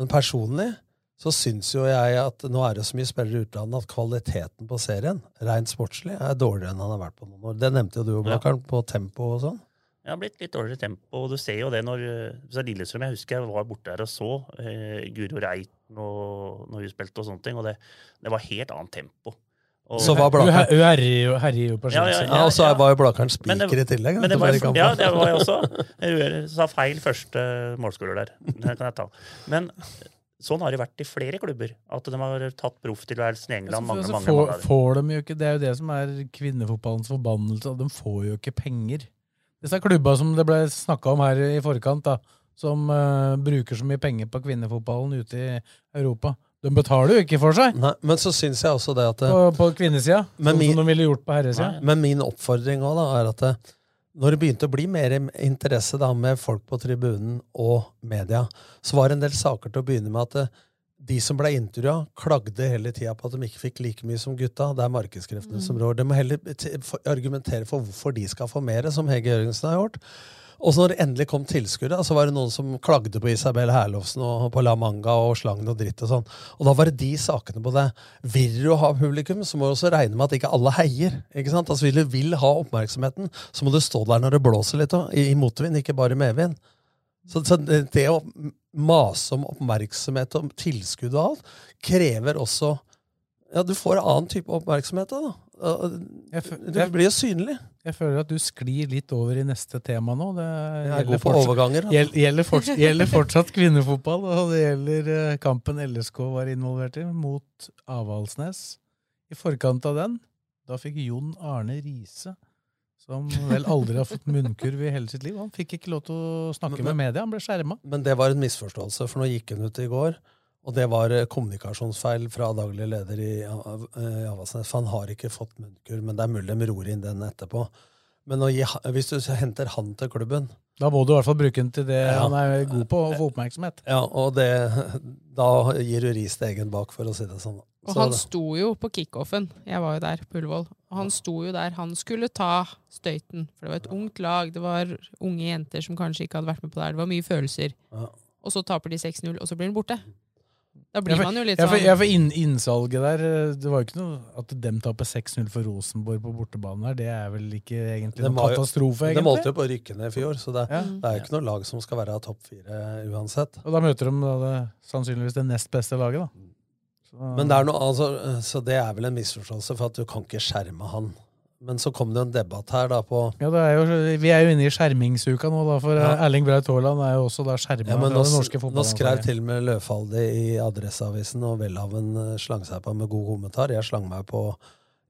men personlig så syns jo jeg at nå er det så mye spillere i utlandet at kvaliteten på serien, rent sportslig, er dårligere enn han har vært på noen år. Det nevnte jo du, Blakkaren, på tempo og sånn. Det har blitt litt dårligere tempo, og du ser jo det når så Lillestrøm Jeg husker jeg var borte der og så eh, Guro Reiten og, når hun spilte og sånne ting, og det, det var helt annet tempo. Og, Så var Hun hun herjer jo- på Ja, ja, ja, Ja, og så var jo Blakkaren spiker i tillegg. Men det var, ja, det var jeg også. Jeg sa feil første målskårer der. Det kan jeg ta. Men sånn har det vært i flere klubber. At de har tatt profftilværelsen i England mange, Så mange, får, mange ganger. får de jo ikke, Det er jo det som er kvinnefotballens forbannelse. De får jo ikke penger. Disse klubba som det ble snakka om her i forkant, da, som uh, bruker så mye penger på kvinnefotballen ute i Europa, de betaler jo ikke for seg Nei, men så syns jeg også det at det, på, på kvinnesida, sånn min- som de ville gjort på herresida. Men min oppfordring også, da, er at det, når det begynte å bli mer interesse da, med folk på tribunen og media, så var det en del saker til å begynne med at det, de som ble intervjua, klagde hele tida på at de ikke fikk like mye som gutta. Det er markedskreftene som rår. De må heller argumentere for hvorfor de skal få mer, som Hege Jørgensen har gjort. Og så når det endelig kom tilskuddet, så var det noen som klagde på Isabel Herlovsen og på La Manga og slang og dritt og sånn. Og da var det de sakene på det. Vil du ha publikum, så må du også regne med at ikke alle heier. ikke sant? Altså Hvis du vil ha oppmerksomheten, så må du stå der når det blåser litt òg, i, i motvind, ikke bare i medvind. Så, så det, å mase om oppmerksomhet og tilskudd og alt, krever også Ja, du får en annen type oppmerksomhet da. Det Du blir jo synlig. Jeg føler at du sklir litt over i neste tema nå. Det er gjelder fortsatt-. Gjelder, fortsatt, (laughs) gjelder fortsatt kvinnefotball, og det gjelder eh, kampen LSK var involvert i, mot Avaldsnes. I forkant av den, da fikk Jon Arne Riise, som vel aldri har fått munnkurv i hele sitt liv, han fikk ikke lov til å snakke Men- med media, han ble skjerma. Men det var en misforståelse, for nå gikk hun ut i går. Og det var eh, kommunikasjonsfeil fra daglig leder i eh, Avaldsnes. For han har ikke fått munnkurv, men det er mulig de ror inn den etterpå. Men gi, hvis du henter han til klubben Da må du i hvert fall bruke den til det Ja. han er god på, å få oppmerksomhet. Ja, og det, (laughs) da gir du ris til egen bak, for å si det sånn. Og han sto jo på kickoffen. Jeg var jo der på Ullevål. Og han sto jo der. Han skulle ta støyten. For det var et ungt lag. Det var unge jenter som kanskje ikke hadde vært med på det her. Det var mye følelser. Ja. Og så taper de 6-0, og så blir han borte. Da blir man jo litt sånn Ja, for inn, innsalget der Det var jo ikke noe at dem taper 6-0 for Rosenborg på bortebane her. Det er vel ikke egentlig noen var katastrofe, De holdt jo på å rykke ned i fjor, så det, Ja. det er jo ikke noe lag som skal være topp fire uansett. Og da møter de da det, sannsynligvis det nest beste laget, da. Så, Men det er noe, altså, så det er vel en misforståelse, for at du kan ikke skjerme han. Men så kom det en debatt her da på ja, det er jo, Vi er jo inne i skjermingsuka nå, da, for Ja. eh, Erling Braut Haaland er jo også da skjerma ja, men nå, nå skrev til og med Løfaldi i Adresseavisen, og Welhaven eh, slang seg på med god kommentar. Jeg slang meg på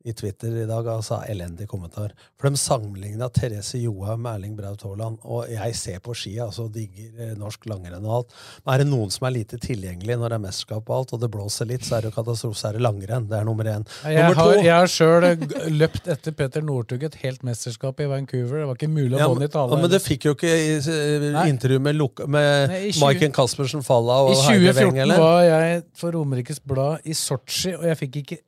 i Twitter i dag, altså elendig kommentar. For de sammenligna Therese Johaug med Erling Braut Haaland. Og jeg ser på skia, altså digger eh, norsk langrenn og alt. Men er det noen som er lite tilgjengelig når det er mesterskap og alt, og det blåser litt, så er det jo katastrofe, så er det langrenn. Det er nummer én. Jeg Nummer har, to jeg har sjøl løpt etter Peter Northug et helt mesterskap i Vancouver. Det var ikke mulig å ja, få den i tale. ja, men det fikk jo ikke i, i, intervju med, med Nei, i 20 Maiken Caspersen Falla og I Heidi 2014 Weng, eller? var jeg for Romerikes Blad i Sotsji, og jeg fikk ikke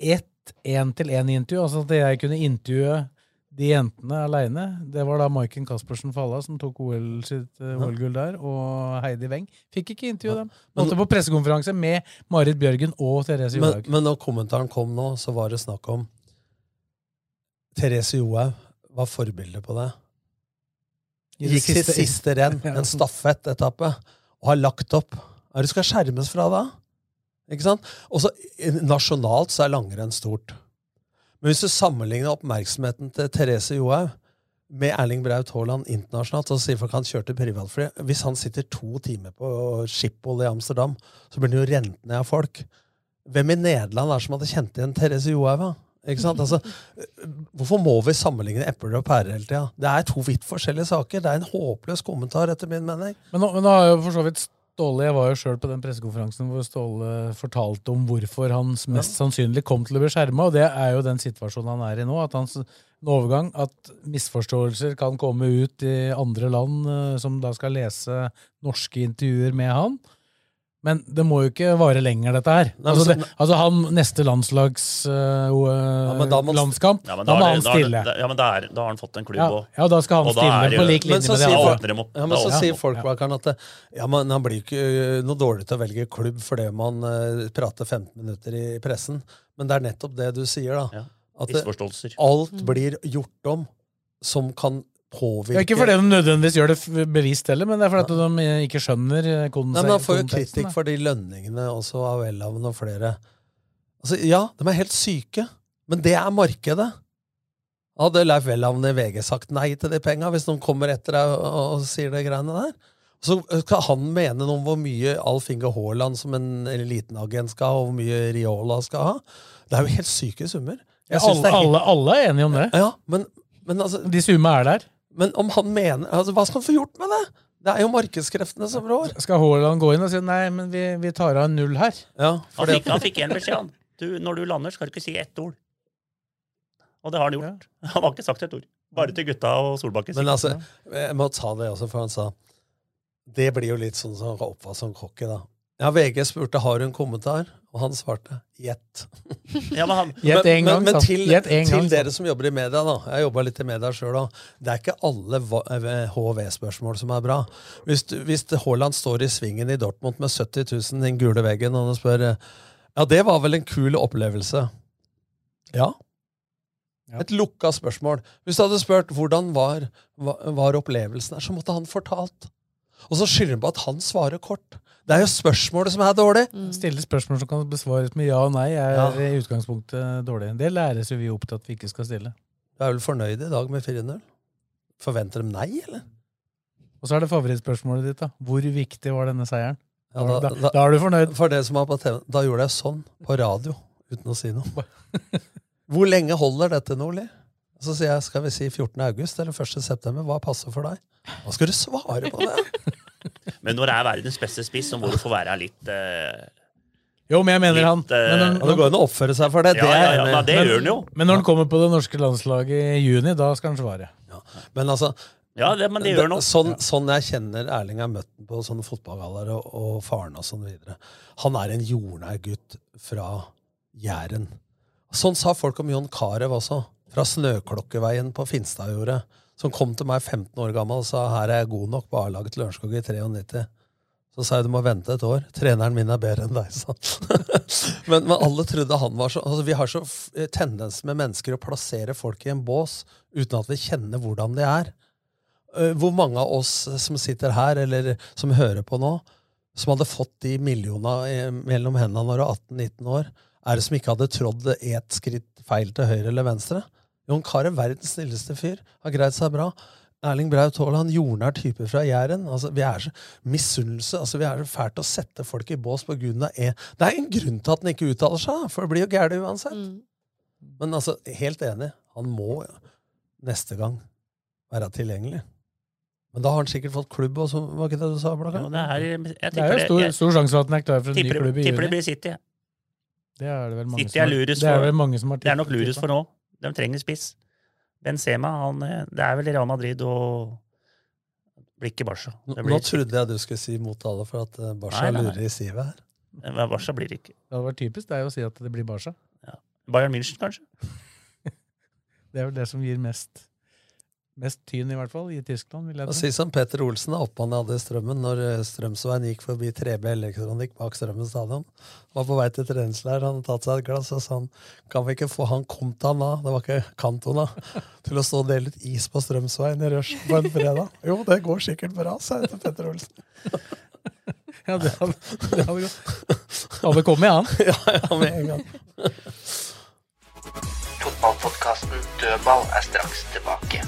ett én-til-én-intervju. Altså at jeg kunne intervjue de jentene aleine. Det var da Maiken Caspersen Falla som tok OL sitt eh, OL-gull der, og Heidi Weng. Fikk ikke intervjue dem. Måtte på pressekonferanse med Marit Bjørgen og Therese Men, Johaug. men når kommentaren kom nå, så var det snakk om Therese Johaug var forbilde på det. Gikk sitt siste- renn, (laughs) en stafettetappe, og har lagt opp. Hva er det du skal skjermes fra da? Ikke sant? Og så eh, Nasjonalt så er langrenn stort. Men hvis du sammenligner oppmerksomheten til Therese Johaug med Erling Braut Haaland internasjonalt, så sier folk han kjørte privatfly. Hvis han sitter to timer på Schiphol i Amsterdam, så blir han jo rent ned av folk. Hvem i Nederland er det som hadde kjent igjen Therese Johaug? Altså, hvorfor må vi sammenligne epler og pærer hele tida? Det er to vidt forskjellige saker. Det er en håpløs kommentar, etter min mening. Men nå, men nå har jo for så vidt Ståle Jeg var jo sjøl på den pressekonferansen hvor Ståle fortalte om hvorfor han mest sannsynlig kom til å bli skjerma, og det er jo den situasjonen han er i nå. At hans overgang, at misforståelser kan komme ut i andre land eh, som da skal lese norske intervjuer med han. Men det må jo ikke vare lenger, dette her. Nei, Altså, det, altså han neste landslags øh, ja, da må- landskamp, Ja, da da, må han stille. da, ja, men da, er, da har han fått en klubb Ja, òg. ja, da skal han Og stille er på lik Men linje så med de andre. folk, ja, men så sier folkbakeren at ja, men han blir ikke øh, noe dårlig til å velge klubb fordi man øh, prater 15 minutter i pressen. Men det er nettopp det du sier, da. Ja. At det, alt blir gjort om som kan påvirke Ja, ikke fordi de nødvendigvis gjør det bevisst heller, men det er fordi de ikke skjønner konteksten. konse- Nei, men får jo kritikk da. for de lønningene også av Welhaven og flere. Altså, Ja, de er helt syke, men det er markedet. Hadde Leif Welhaven i VG sagt nei til de penga hvis noen kommer etter deg og, og sier de greiene der? Så skal han mene noe om hvor mye Alf Inge Haaland som en elitenagent skal ha, og hvor mye Riola skal ha. Det er jo helt syke summer. Ja, alle, er helt- alle, alle er enige om det. Ja, men, men altså De summene er der. Men om han mener altså, Hva skal han få gjort med det? Det er jo markedskreftene som rår. Skal Haaland gå inn og si nei, men vi, vi tar av null her? Ja, Han fikk, han fikk en beskjed, han. Du, når du lander, skal du ikke si ett ord. Og det har han gjort. Han har ikke sagt et ord. Bare til gutta og Solbakken. Men altså, jeg må ta det også, for han sa Det blir jo litt sånn som han oppfatter som cocky, da. Ja, VG spurte har du en kommentar, og han svarte gjett. (laughs) Ja, men han, Gjett en gang, men, men til, Gjett en til gang, dere som jobber i media, da. Jeg jobba litt i media sjøl òg. Det er ikke alle HV-spørsmål som er bra. Hvis, du- hvis Haaland står i svingen i Dortmund med 70 000 i den gule veggen, og han spør Ja, det var vel en kul opplevelse. Ja. Et lukka spørsmål. Hvis du hadde spurt hvordan var, var, var opplevelsen her, så måtte han fortalt. Og så skylder han på at han svarer kort. Det er jo spørsmålet som er dårlig. Stille spørsmål som kan besvares med ja og nei, er Ja. i utgangspunktet dårlig. Det læres jo vi opp til at vi ikke skal stille. Du er vel fornøyd i dag med 4-0? Forventer de nei, eller? Og så er det favorittspørsmålet ditt. da. Hvor viktig var denne seieren? Ja, da, da, da er du fornøyd. For det som var på TV, da gjorde jeg sånn på radio, uten å si noe. (laughs) Hvor lenge holder dette, Nordli? Så sier jeg, skal vi si 14. august eller 1. september? Hva passer for deg? Hva skal du svare på det? (laughs) men når det er verdens beste spiss, så må du få være litt eh, Jo, men jeg mener han Litt, eh, men, Ja, det går an å oppføre seg for det. Ja, det er ja, ja, men det gjør han jo. men når han kommer på det norske landslaget i juni, da skal han svare. Men altså, Ja, det, men det gjør han òg. sånn, sånn jeg kjenner Erling har møtt på sånne fotballgallaer og, og faren og sånn videre. Han er en jordnær gutt fra Jæren. Sånn sa folk om Jon Carew også, fra Snøklokkeveien på Finstadjordet, som kom til meg 15 år gammel og sa her er jeg god nok på A-laget til Lørenskog i 93. Så sa jeg du må vente et år. Treneren min er bedre enn deg, sa (laughs) han. men, men alle trodde han var så altså, Vi har så f- tendens med mennesker å plassere folk i en bås uten at vi kjenner hvordan de er. Eh, Hvor mange av oss som sitter her, eller som hører på nå, som hadde fått de millionene eh, mellom hendene når du er 18-19 år, er det som ikke hadde trådd ett skritt feil til høyre eller venstre? Jon Carew, verdens snilleste fyr, har greid seg bra. Erling Braut Haaland, jordnær type fra Jæren. Altså, vi er så Misunnelse. Altså, vi er så fælt å sette folk i bås på grunn av e. Det er en grunn til at han ikke uttaler seg, for det blir jo gærent uansett. Men altså, helt enig. Han må neste gang være tilgjengelig. Men da har han sikkert fått klubb, også, var ikke det du sa? Blakka? Ja, det er, Det er tipper jo stor, jeg stor sjanse for at han er klar for en ny klubb i tipper det blir City. Det er det vel mange City som er har- lurest det er vel mange som har Det er nok lurest for nå. De trenger spiss. Benzema, han, eh, det er vel Real Madrid og blir ikke Barca. Det nå trodde jeg du skulle si mot alle, for at eh, Barca Nei, nei, nei. lurer i sivet her. Barca blir det ikke. Det hadde vært typisk det er jo å si at det blir Barca. Bayern München, kanskje? (laughs) Det er vel det som gir mest, mest tyn, i hvert fall, i Tyskland. vil jeg si som Petter Olsen, oppe han hadde Strømmen, når eh, Strømsveien gikk forbi 3B Elektronikk bak Strømmen stadion. Var på vei til treningsleir, han hadde tatt seg et glass, og sa han kan vi ikke få han Comtana, det var ikke Cantona, (laughs) til å stå og dele ut is på Strømsveien i rushen på en fredag? Jo, det går sikkert bra, sa jeg til Petter Olsen. (laughs) Ja, det hadde, det hadde gått. Hadde kommet, han. (laughs) Ja, ja, med en gang. Fotballpodkasten Dødball er straks tilbake.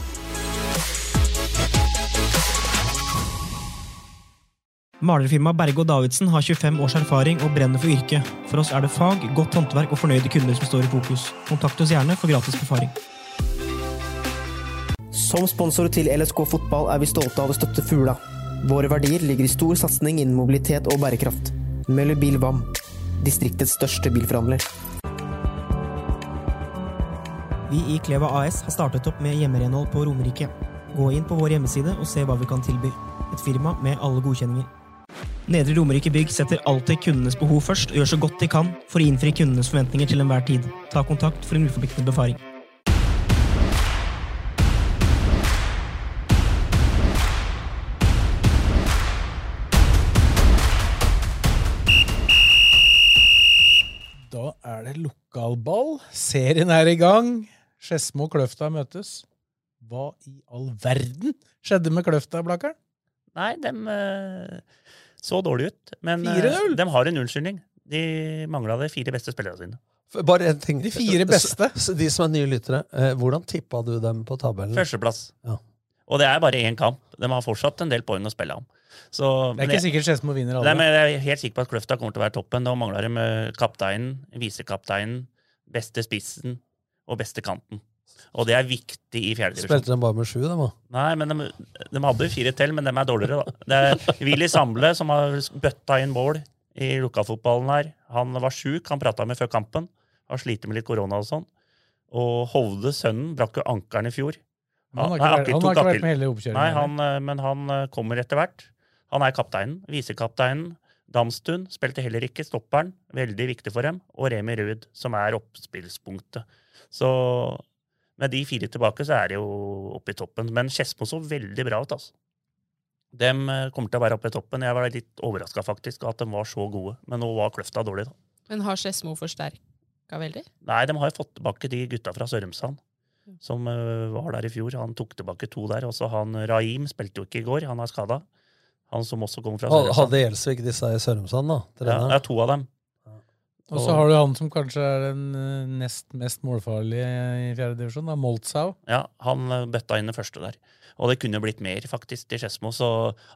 Malerfirmaet Berge og Davidsen har 25 års erfaring og brenner for yrket. For oss er det fag, godt håndverk og fornøyde kunder som står i fokus. Kontakt oss gjerne for gratis befaring. Som sponsor til LSK fotball er vi stolte av å støtte Fugla. Våre verdier ligger i stor satsing innen mobilitet og bærekraft. Møller Bil VAM, distriktets største bilforhandler. Vi i Kleva AS har startet opp med hjemmerenhold på Romerike. Gå inn på vår hjemmeside og se hva vi kan tilby. Et firma med alle godkjenninger. Nedre Romerike Bygg setter alltid kundenes behov først og gjør så godt de kan for å innfri kundenes forventninger til enhver tid. Ta kontakt for en uforpliktende befaring. Da er det lokalball. Serien er i gang. Skedsmo og Kløfta møtes. Hva i all verden skjedde med Kløfta, Blakkern? Nei, de så dårlig ut. Men eh, 4-0. de har en unnskyldning. De mangla de fire beste spillerne sine. Bare en ting. De fire beste. De som er nye lyttere, eh, hvordan tippa du dem på tabellen? Førsteplass. Ja. Og det er bare én kamp. De har fortsatt en del poeng å spille om. Så, Det er ikke jeg- sikkert Skedsmo vinner Nei, men jeg er helt sikker på at Kløfta kommer til å være toppen. Da mangler de kapteinen, visekapteinen, beste spissen og beste kanten. Og det er viktig i fjerdedivisjon. Spilte de bare med sju, de da? Nei, men de, de hadde fire til, men de er dårligere, da. Det er Willy Samle som har bøtta inn mål i lokalfotballen her. Han var sjuk, han prata med før kampen. Har slitt med litt korona og sånn. Og Hovde, sønnen, brakk jo ankelen i fjor. Han har ikke Nei, han har ikke vært med hele oppkjøringen, Nei, han, eh, men han eh, kommer etter hvert. Han er kapteinen. Visekapteinen. Damstuen spilte heller ikke stopperen. Veldig viktig for dem. Og Remi Ruud, som er oppspillspunktet. Så med de fire tilbake, så er det jo oppe i toppen. Men Skedsmo så veldig bra ut, altså. De eh, kommer til å være oppe i toppen. Jeg var litt overraska faktisk at de var så gode. Men nå var Kløfta dårlig, da. Men har Skedsmo forsterka veldig? Nei, de har jo fått tilbake de gutta fra Sørumsand som eh, var der i fjor. Han tok tilbake to der. Også han Raim spilte jo ikke i går, han er skada. Han som også kommer fra Sørumsand. Hadde Gjelsvik disse i Sørumsand, da? Ja, det er to av dem. Og så har du han som kanskje er den eh, nest mest målfarlige i fjerde divisjon, da, Moltzau. Ja, han eh, bøtta inn det første der. Og det kunne blitt mer, faktisk, til Skedsmo. Så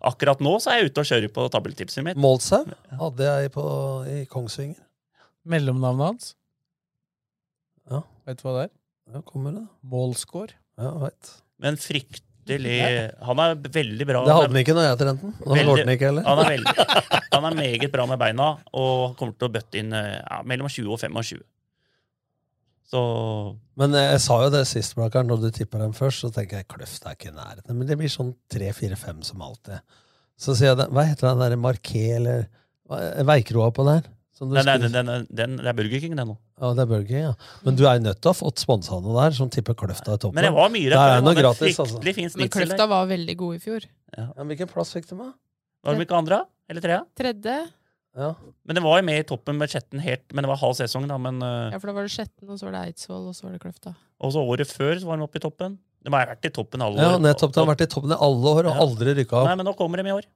akkurat nå så er jeg ute og kjører på tabelltipset mitt. Moltzau hadde jeg på, i Kongsvinger. Mellomnavnet hans. Ja. Vet du hva det er? Ja, kommer det. Målscore. Ja, vet. Men fryktelig Han er veldig bra. Det hadde han ikke når jeg trente den. Han Veldig- ikke heller. Han er, veldig, han er meget bra med beina og kommer til å bøtte inn eh, ja, mellom 20 og 25. Så Men eh, jeg sa jo det sist, Blakkaren, når du tippa dem først, så tenker jeg Kløft er ikke i nærheten. Men det blir sånn 3-4-5 som alltid. Så sier jeg det, hva heter den derre marké eller Veikroa på der? Som du den, den, den, den, den, det er Burger King, det nå. Ja, det er Burger King, ja. Men du er nødt til å ha fått sponsa noe der, som tipper Kløfta i toppen. Men det var mye redd. er noe gratis, altså. Men Kløfta der. var veldig god i fjor. Ja, men Hvilken plass fikk de, da? Var de ikke andre? Eller trea? Tredje. Ja. Men det var jo med i toppen med Skjetten helt Men det var halv sesong, da. Men, uh... Ja, for da var det Skjetten, og så var det Eidsvoll, og så var det Kløfta. Og så året før så var de oppe i toppen. De har vært i toppen alle år. Ja, nettopp. De har vært i toppen i alle år og Ja. aldri rykka opp. Nei, men nå kommer de i år.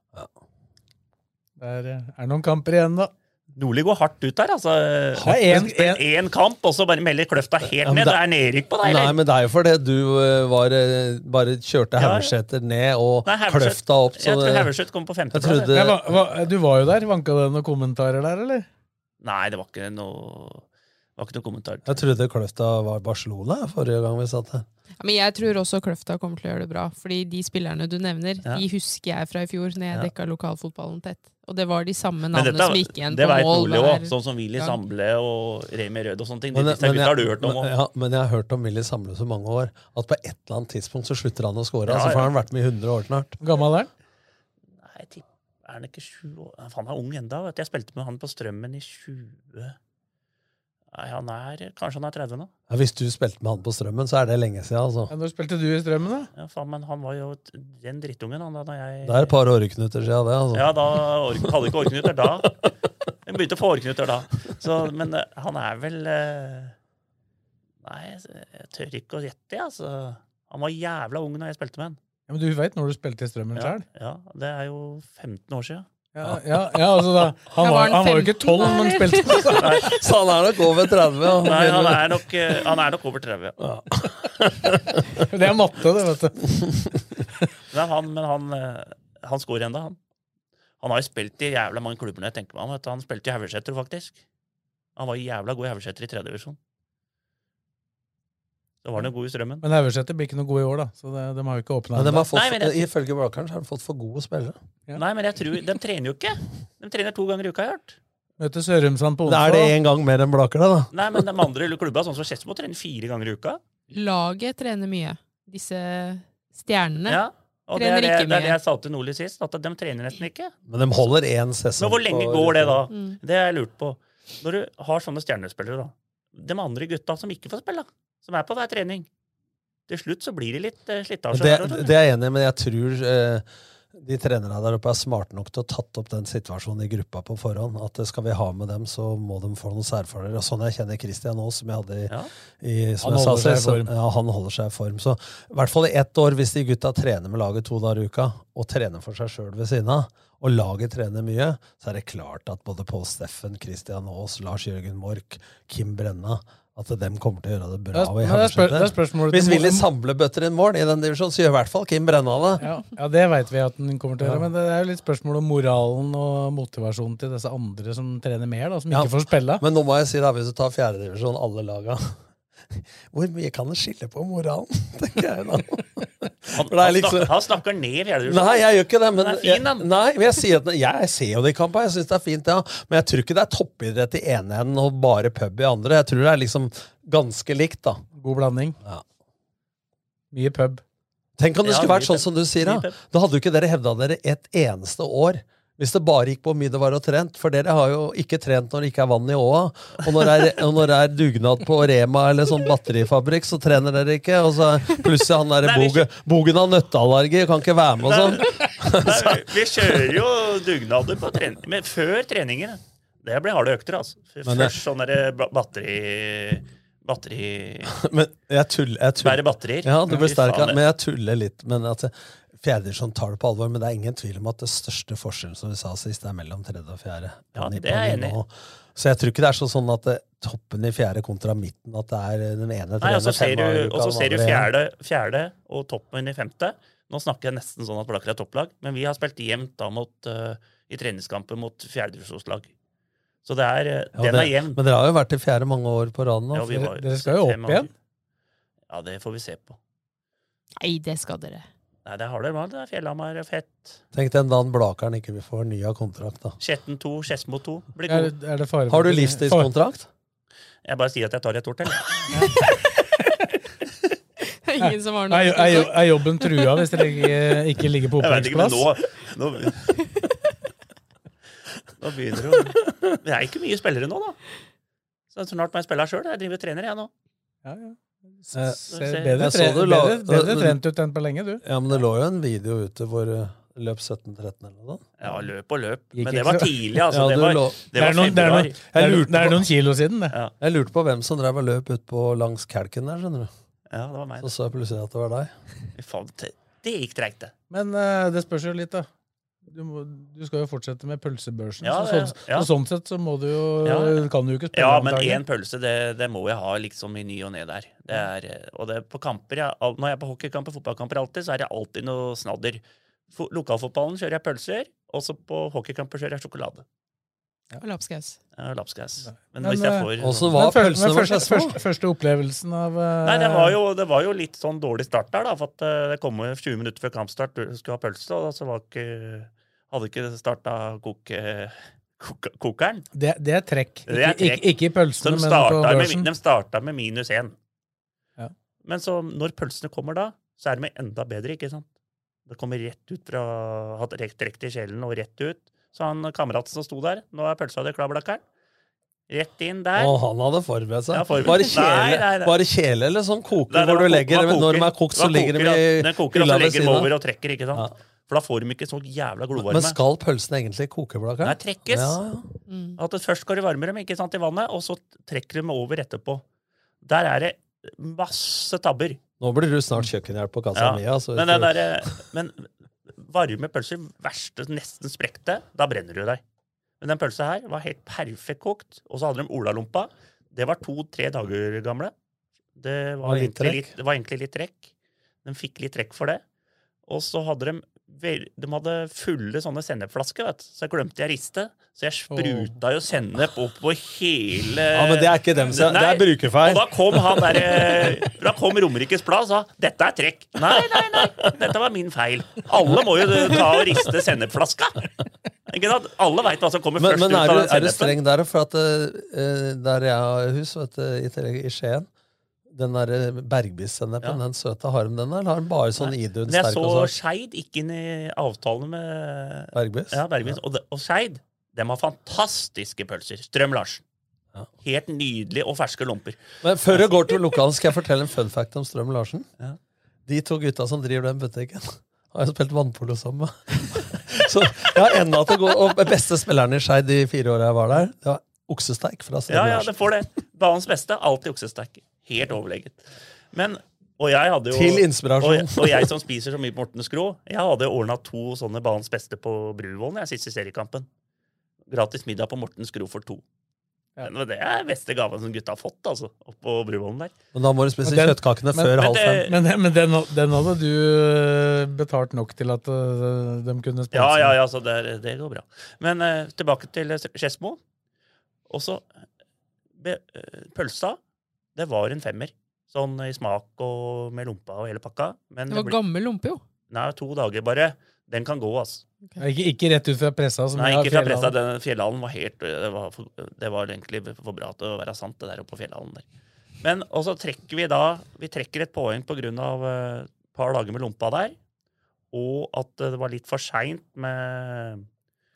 Det er, er noen kamper igjen, da. Nordli går hardt ut der, altså. Ha en- en, en, kamp, og så bare melder Kløfta helt Ja, ned. det- Det er nedrykk på deg, Nei, men det er jo fordi du eh, var, eh, bare kjørte Ja, ja. Ned og Nei, Kløfta opp. Så Jeg tror det, kom på jeg femteplass. du var jo der. Vanka det noen kommentarer der, eller? Nei, det var ikke noe Var ikke noen kommentar. Jeg trodde Kløfta var Barcelona forrige gang vi satt her. Ja, men jeg tror også Kløfta kommer til å gjøre det bra. Fordi de spillerne du nevner, Ja. de husker jeg fra i fjor, når jeg Ja. dekka lokalfotballen tett. Og det var de samme navnene dette, som gikk igjen på vet mål. Det òg, sånn som Willy. Samble og Remi Rød og sånne ting. Men, Disse men, gutta har du hørt om men, ja, men jeg har hørt om Willy Samle så mange år at på et eller annet tidspunkt så slutter han å score. Ja, altså, for han har vært med i 100 år snart. Gammel er han? Nei, jeg tipper Er han ikke sju år? Han er ung enda. Jeg spilte med han på Strømmen i 20... Nei, han er Kanskje han er 30 nå? Ja, hvis du spilte med han på Strømmen, så er det lenge siden. Altså. Ja, Når spilte du i Strømmen, da? Ja, faen, men han var jo den drittungen, han da da jeg Det er et par åreknuter siden det. Altså. Ja, da hadde ikke åreknuter da. Jeg begynte å få åreknuter da. Så, men eh, han er vel eh, Nei, jeg tør ikke å gjette. Altså. Han var jævla ung da jeg spilte med han. Ja, men Du veit når du spilte i Strømmen Ja, sjøl? ja, det er jo 15 år siden. Ja, ja, ja, altså da, han, var han han var jo ikke 12 når han spilte. (laughs) Så han er nok over 30. Ja. Nei, han er nok, eh, han er nok over 30. Ja. Det er matte, det, vet du. (laughs) Men han, men han, eh, han scorer ennå, han. Han har jo spilt i jævla mange klubber når jeg tenker meg om. vet du. Han spilte i Haugeseter, faktisk. Han var jævla god i Haugeseter i tredje divisjon. Så var det jo god i Strømmen. Men Haugeseter blir ikke noe god i år, da. Så det, de har jo ikke åpna ennå. de har fått, jeg- ifølge Blakkaren så har de fått for gode spillere. Nei, men jeg tror, de trener jo ikke. De trener to ganger i uka, har jeg hørt. Møter Sørumsand på Da onsdag. er det én gang mer enn Blakkerne, da. Nei, men de andre klubba, sånn som Skedsmo, trener fire ganger i uka. Laget trener mye. Disse stjernene. Ja, og det er det, det er det jeg sa til Nordli sist, at de trener nesten ikke. Men de holder én sesong. Men hvor lenge på- går det da? Mm. Det har jeg lurt på. Når du har sånne stjernespillere, da. De andre gutta som ikke får spille, som er på hver trening. Til slutt så blir det litt uh, slitasje. Det, her, vet du. det er jeg enig i, men jeg tror eh, de trenerne der oppe er smarte nok til å ha tatt opp den situasjonen i gruppa på forhånd. At eh, skal vi ha med dem, så må de få noen særfordeler. Og sånn jeg kjenner Christian nå, som jeg hadde i, Ja. i som Han jeg sa holder seg i så- form. Ja, han holder seg i form. Så i hvert fall i ett år, hvis de gutta trener med laget to dager i uka, og trener for seg sjøl ved siden av, og laget trener mye, så er det klart at både Pål Steffen, Christian Aas, Lars Jørgen Mork, Kim Brenna at de kommer til å gjøre det bra. Det er- i men det spør- det er spørsmålet Hvis Willy samler bøtter inn mål i den divisjonen, så gjør i hvert fall Kim Brenna det. Ja, ja, det veit vi at den kommer til å Ja. gjøre. Men det er jo litt spørsmål om moralen og motivasjonen til disse andre som trener mer, da, som Ja, ikke får spille. Men nå må jeg si, da, hvis du tar fjerdedivisjon, alle laga (laughs) Hvor mye kan det skille på moralen, (laughs) tenker jeg da. (laughs) Han, er liksom- snakker, han snakker ned fjerde Nei, jeg gjør ikke det. Men er fin, jeg, nei, men jeg, sier at, jeg ser jo det i kampen, jeg syns det er fint, ja. Men jeg tror ikke det er toppidrett i ene enden og bare pub i andre. Jeg tror det er liksom ganske likt, da. God blanding. Ja. Mye pub. Tenk om det Ja, skulle vært sånn som du sier, da. Da hadde jo ikke dere hevda dere et eneste år. Hvis det bare gikk på mye det var og trent. For dere har jo ikke trent når det ikke er vann i åa. Og når det er, når det er dugnad på Rema eller sånn batterifabrikk, så trener dere ikke. Og så plutselig han derre bogen, bogen har nøtteallergi, kan ikke være med og sånn. Nei, vi kjører jo dugnader på trening, men før treninger. Det blir harde økter, altså. Først sånn derre batteri... Batteri... (laughs) Men jeg tuller. Jeg tuller. Bære batterier. Ja, du blir sterk, men jeg tuller litt. Men at Fjerdedivisjon tar det på alvor, men det er ingen tvil om at det største forskjellen som vi sa sist, er mellom tredje og fjerde. Ja, det er jeg enig Så jeg tror ikke det er sånn at det, toppen i fjerde kontra midten, at det er den ene Nei, og så ser du, og så ser du fjerde, fjerde og toppen i femte. Nå snakker jeg nesten sånn at Blakker er topplag, men vi har spilt jevnt da mot, uh, i treningskamper mot fjerdedivisjonslag. Så det er, eh, Ja, den det- er jevn. Men dere har jo vært i fjerde mange år på rad nå. Ja, Dere- skal jo opp igjen. Ja, det får vi se på. Nei, det skal dere. Nei, det har dere. Det er Fjellhamar er fett. Tenk den dagen Blakeren ikke vil få fornya kontrakt, da. Skjetten 2, Skedsmo 2. Blir Er, god. er det fare Har du livstidskontrakt? Jeg bare sier at jeg tar et år til. Er ingen som har Er, noe er, er, er jobben trua hvis dere ikke, ikke ligger på opprykksplass? nå, nå (laughs) Nå begynner det jo Det er ikke mye spillere nå, da. Så snart må jeg spille sjøl. Jeg driver og trener, jeg nå. Ja, ja. Eh, Ser bedre, så tre, la- bedre, bedre trent ut enn på lenge, du. Ja, men det lå jo en video ute hvor det løp 17-13 eller noe sånt. Ja, løp og løp. Gikk Men det var tidlig, altså. Ja, Det var, det var er noen, det er noen, det er, noen- det er noen kilo siden, det. Ja, Jeg lurte på hvem som drev og løp ut på langs kalken der, skjønner du. ja, det var meg. Så så jeg plutselig at det var deg. Faen, det gikk treigt, det. Men uh, det spørs jo litt, da. Du, må, du skal jo fortsette med pølsebørsen. Ja, så, sånn, ja. så sånn sett så må du jo Ja. Kan du jo ikke spørre Ja, om men én pølse, det, det må jeg ha liksom i ny og ne der. Det er, eh, og det er på kamper, jeg, Når jeg er på hockeykamper, fotballkamper alltid, så er det alltid noe snadder. For, Lokalfotballen kjører jeg pølser, og så på hockeykamper kjører jeg sjokolade. Og lapskaus. Ja, lapskaus. Men, Men, hvis jeg eh, får Også var Men pølsene men våre? første, første, første opplevelsen av uh... Nei, det var, jo, det var jo litt sånn dårlig start der, da. For at det kom jo 20 minutter før kampstart, du skulle ha pølse, og så var ikke, hadde ikke starta koke, koke, kokeren. det, det er trekk. Det er ikke, trekk. ikke i pølsene, men på med, børsen. de starta med minus én. Ja. Men så, når pølsene kommer da, så er de enda bedre, ikke sant? Det kommer rett ut fra Hatt rekt rekt i sjelen og rett ut. Så han kameraten som sto der, nå er pølsa di klar, Blakkaren. Rett inn der. Og han hadde forberedt seg. Ja, forberedt. Bare kjele, nei, nei. bare kjele eller sånn koke, Nei, hvor du legger det Når de er kokt, så ligger de i. Den koker, og hylla så ved legger siden av. over og trekker, ikke sant? For da får de ikke så jævla glovarme. Men skal pølsene egentlig koke, Blakkaren? Nei, trekkes. Ja, ja. Mm. At det først skal du varme dem ikke sant, i vannet, og så trekker de over etterpå. Der er det masse tabber. Nå blir du snart kjøkkenhjelp på Casa Ja. Mia. Så Men, den der, men varme pølser, verste, nesten sprekte, da brenner du deg. Men den pølsa her var helt perfekt kokt. Og så hadde de olalompa. Det var to-tre dager gamle. Det var, litt egentlig litt, det var egentlig litt trekk. De fikk litt trekk for det. Og så hadde de De hadde fulle sånne sennepflasker, vet du. Så jeg glemte jeg riste. Så jeg spruta jo sennep opp på hele Ja, men det er ikke dem, så- det er brukerfeil. Og da kom han der eh, Da kom Romerikes Blad og sa 'dette er trekk'. Nei, nei, nei, dette var min feil. Alle må jo ta og riste sennepflaska. Ikke sant? Alle veit hva som kommer Men, først men ut av sennepen. Men er du streng der? For at uh, der jeg har hus, vet du, i, i Skien Den der bergbissennepen, Ja. den søte, har de den, eller har de bare sånn Idun sterk? jeg så? Skeid gikk inn i avtalen med bergbiss Ja, Bergbis. Og, det- og Skeid de har fantastiske pølser. Strøm Larsen. Helt nydelig og ferske lomper. Men før du går til lokalen, skal jeg fortelle en fun fact om Strøm Larsen. Ja. De to gutta som driver den butikken, (laughs) har jeg spilt vannpolo sammen med. (laughs) Så jeg har enda til å gå Og beste spilleren i Skeid de fire åra jeg var der, det var oksesteik fra Strøm Ja, ja, det får det. Banens beste. Alltid oksesterk. Helt overlegent. Men og jeg hadde jo, Til inspirasjon. Og, og jeg som spiser så mye på Skrå, jeg hadde ordna to sånne banens beste på Bruvollen jeg sist i seriekampen. Gratis middag på Morten Skrå for to. Ja. det er beste gaven som gutta har fått, altså. Oppå Bruvollen der. Men da må du spise den- kjøttkakene men- før men halv fem. Men, men den, den hadde du eh, betalt nok til at eh, de kunne sponse? Ja, ja, ja, så det, er- det går bra. Men uh, tilbake til Skedsmo. Og så be- Pølsa, det var en femmer. Sånn i smak og med lompa og hele pakka. Men Det var ble- gammel lompe, jo. Nei, to dager bare. Den kan gå, altså. Ikke, ikke rett ut fra pressa? Som Nei, ikke fra pressa. Den Fjellhallen var helt det var, for, det var egentlig for bra til å være sant, det der oppe på Fjellhallen der. Men og så trekker vi da Vi trekker et poeng på grunn av eh, et par dager med lompa der. Og at det var litt for seint med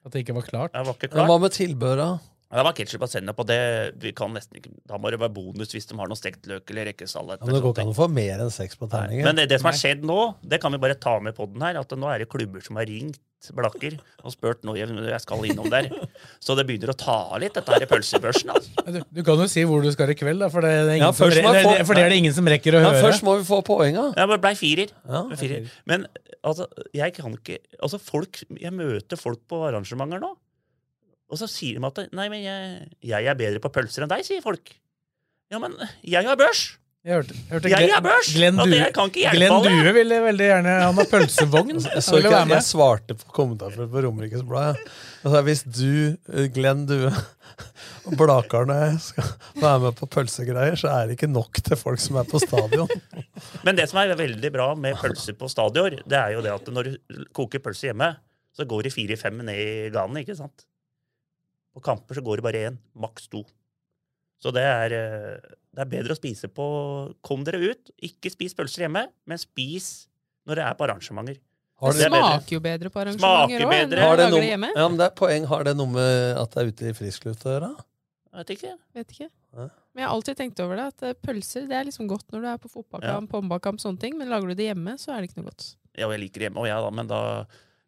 At det ikke var klart? Det var ikke klart. hva med tilbehøra? Ja, det var ketsjup og sennep, og det vi kan nesten ikke Da må det være bonus hvis de har noe stekt løk eller rekkesalat. Ja, men det går ikke an å få mer enn seks på terningen. Men det, det som har skjedd nå, det kan vi bare ta med på den her, at nå er det klubber som har ringt Blakker og spurt nå jeg, skal innom der. Så det begynner å ta av litt, dette her i pølsebørsen. Altså. Du, du kan jo si hvor du skal i kveld, da, for det er, ingen Ja, for det er det ingen som rekker å Ja, høre. først må vi få poenga. Ja, men det blei firer. Ja, firer. Men altså, jeg kan ikke Altså, folk Jeg møter folk på arrangementer nå, og så sier de at Nei, men jeg, jeg er bedre på pølser enn deg, sier folk. Ja, men jeg har børs! Jeg hørte, hørte Jeg Glenn- er børs! Glenn og Due, det kan ikke Glenn alle. Due ville veldig gjerne Han har pølsevogn. Jeg, (laughs) så ikke, være med. jeg svarte på kommentarfeltet på Romerikes Blad. jeg. Jeg hvis du, eh, Glenn Due (laughs) og Blakarne skal være med på pølsegreier, så er det ikke nok til folk som er på stadion. (laughs) Men det som er veldig bra med pølser på stadion, det er jo det at når du koker pølse hjemme, så går det fire-fem ned i ganen, ikke sant? På kamper så går det bare én, maks to. Så det er, eh, det er bedre å spise på Kom dere ut, ikke spis pølser hjemme, men spis når det er på arrangementer. det, Det smaker jo bedre på arrangementer òg enn når Har du det lager det hjemme. ja, men det er poeng. Har det noe med at det er ute i frisk luft å gjøre? Vet ikke. Vet ikke. Men jeg har alltid tenkt over det, at eh, pølser det er liksom godt når du er på fotballkamp, håndballkamp, sånne ting, men lager du det hjemme, så er det ikke noe godt. Ja, og jeg liker det hjemme og jeg, da, men da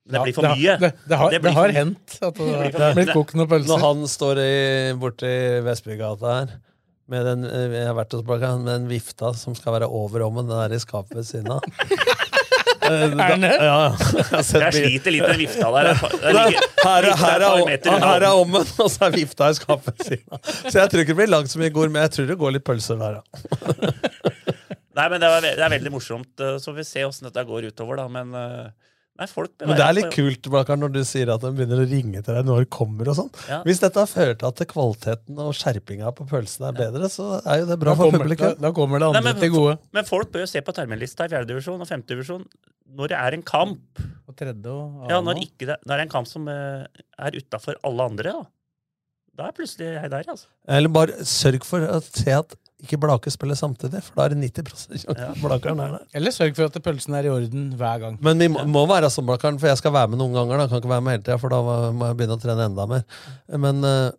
Det Ja, blir for det- mye. Det, det har, Det det har hendt at det Det har blitt kokt noen Når han står i, borti Vestbygata her med den, eh, jeg har vært hos med den vifta som skal være over ommen, den er i skapet ved siden av. (laughs) Eh, da- Er den det? Ja. (laughs) Jeg Jeg sliter litt med vifta der. (laughs) Ligger- her, er- her, er, er ommen, og så er vifta i skapet ved siden av. Så jeg tror ikke det blir langt så mye gord, men jeg tror det går litt pølser der, ja. Nei, men det er, det er veldig morsomt. Så Så vi får se åssen dette går utover, da. Men eh, Nei, folk Men det er litt kult Blakkar, når du sier at de begynner å ringe til deg når de kommer. og sånn. Ja. Hvis dette fører til at kvaliteten og skjerpinga på pølsene er bedre, så er jo det bra Da for kommer- publikum. da- da kommer det andre Nei, men, til gode. Men folk bør jo se på terminlista i fjerdedivisjon og femtedivisjon når det er en kamp. Og tredje og Ja, når, ikke det, når det er en kamp som eh, er utafor alle andre, da. Da er plutselig jeg der, altså. Eller bare sørg for å se at ikke Blake spiller samtidig, for da er det 90 sjanse ja. Blakeren er der. Eller sørg for at pølsen er i orden hver gang. Men vi må, må være som Blakkaren, for jeg skal være med noen ganger. Da. Kan ikke være med hele tida, for da må jeg begynne å trene enda mer. Men uh,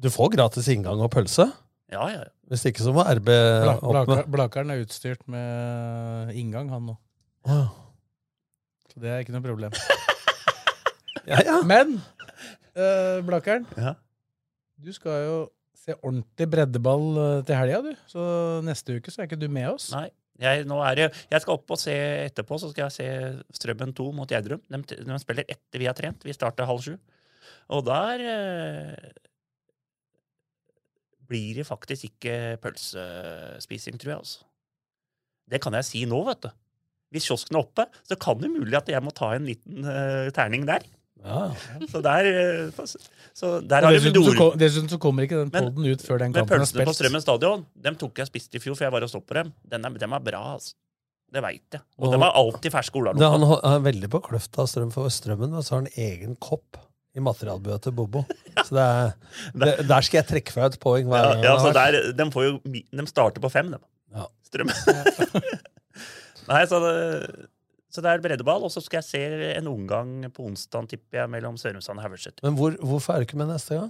du får gratis inngang og pølse. Ja, ja, ja. Hvis ikke så må RB Bla, opp med Blakeren er utstyrt med inngang, han nå. Ja. Så det er ikke noe problem. (laughs) Ja, ja. Men uh, Blakeren, Ja. du skal jo se ordentlig breddeball eh, til helga, du. Så neste uke så er ikke du med oss. Nei. Jeg, det, jeg skal opp og se etterpå, så skal jeg se Strømmen 2 mot Gjerdrum. De, de spiller etter vi har trent. Vi starter halv sju. Og der eh, blir det faktisk ikke pølsespising, tror jeg. altså. Det kan jeg si nå, vet du. Hvis kiosken er oppe, så kan det mulig at jeg må ta en liten eh, terning der. Ja. Så der, eh, så der har dessuten, så dessuten så kommer ikke den poden ut før den Men kampen er pølsene på spilt. Strømmen stadion, dem tok jeg spist i fjor, for jeg var og så på dem. Den er, dem er bra, altså. Det veit jeg. Og Og- de har alltid ferske Det, han han er veldig på kløfta av strøm for strømmen, og så har han egen kopp i materialbua til Bobo. Så det er, (laughs) det, der skal jeg trekke fra et poeng Ja, ja, så der, de, jo, de starter på fem, de. Ja. Strømmen. (laughs) Nei, så det, så det er breddeball, og så skal jeg se en omgang på onsdag, tipper jeg, mellom Sørumsand og Haugesund. Men hvor, hvorfor er du ikke med neste gang?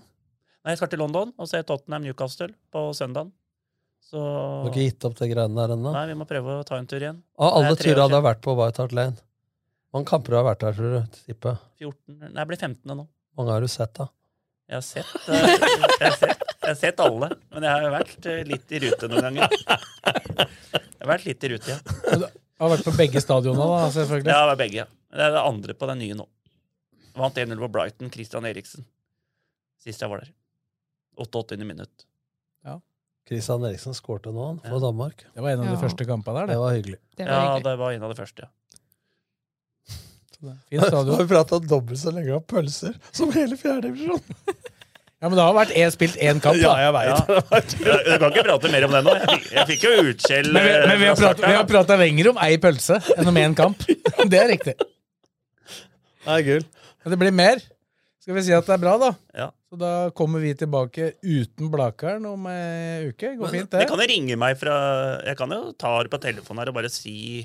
Nei, jeg skal til London og se Tottenham Newcastle på søndagen. Så Du har ikke gitt opp det greiene der ennå? Nei, vi må prøve å ta en tur igjen. Av alle turer du har vært på White Hart Lane, mange kamper du har vært der, tror du? Tipper? 14, nei, jeg blir 15 nå. Hvor mange har du sett, da? Jeg har sett, eh, jeg har sett, jeg har sett alle, men jeg har vært eh, litt i rute noen ganger. Jeg har vært litt i rute, ja. Har vært på begge stadionene, da, (laughs) selvfølgelig. Ja, det er begge. Det er det andre på den nye nå. Vant 1-0 på Brighton, Christian Eriksen. Sist jeg var der. 88. minutt. Christian Eriksen skårte nå, han, for Danmark. Det var en av de Ja. første kampene der, Det det. var hyggelig. Det var Ja, hyggelig. det var en av de første, ja. Fin stadion. (laughs) har vi prata dobbelt så lenge om pølser som hele fjerdedivisjon. (laughs) Ja, men det har vært e-spilt én kamp, da. jeg Ja. (laughs) Jeg, jeg kan ikke prate mer om det nå. Jeg fikk, jeg fikk jo utskjell Men vi, eh, men vi har pratet- vi har prata lenger om ei pølse enn om én kamp. (laughs) Det er riktig. Nei, gull. Men det blir mer. Skal vi si at det er bra, da? Ja. Så da kommer vi tilbake uten Blakeren om ei uke. Går fint, det. Det kan jo ringe meg fra Jeg kan jo ta det på telefonen her og bare si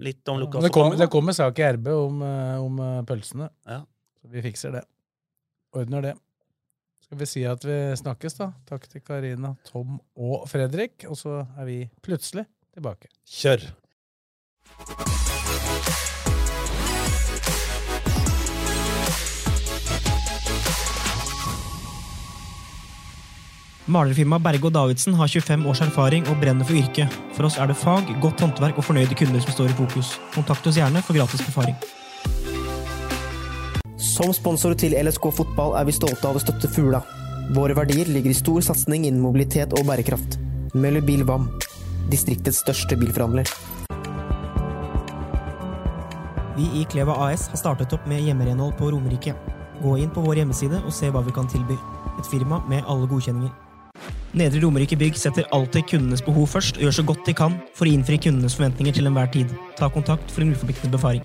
litt om Men det, kommer, det kommer sak i RB om, eh, om eh, pølsene. Ja. Så vi fikser det. Ordner det. Skal vi si at vi snakkes, da? Takk til Karina, Tom og Fredrik. Og så er vi plutselig tilbake. Kjør. Malerfirmaet Berge og Davidsen har 25 års erfaring og brenner for yrket. For oss er det fag, godt håndverk og fornøyde kunder som står i fokus. Kontakt oss gjerne for gratis befaring. Som sponsor til LSK fotball er vi stolte av å støtte Fugla. Våre verdier ligger i stor satsing innen mobilitet og bærekraft. Møller Bil distriktets største bilforhandler. Vi i Kleva AS har startet opp med hjemmerenhold på Romerike. Gå inn på vår hjemmeside og se hva vi kan tilby. Et firma med alle godkjenninger. Nedre Romerike Bygg setter alltid kundenes behov først og gjør så godt de kan for å innfri kundenes forventninger til enhver tid. Ta kontakt for en uforpliktende befaring.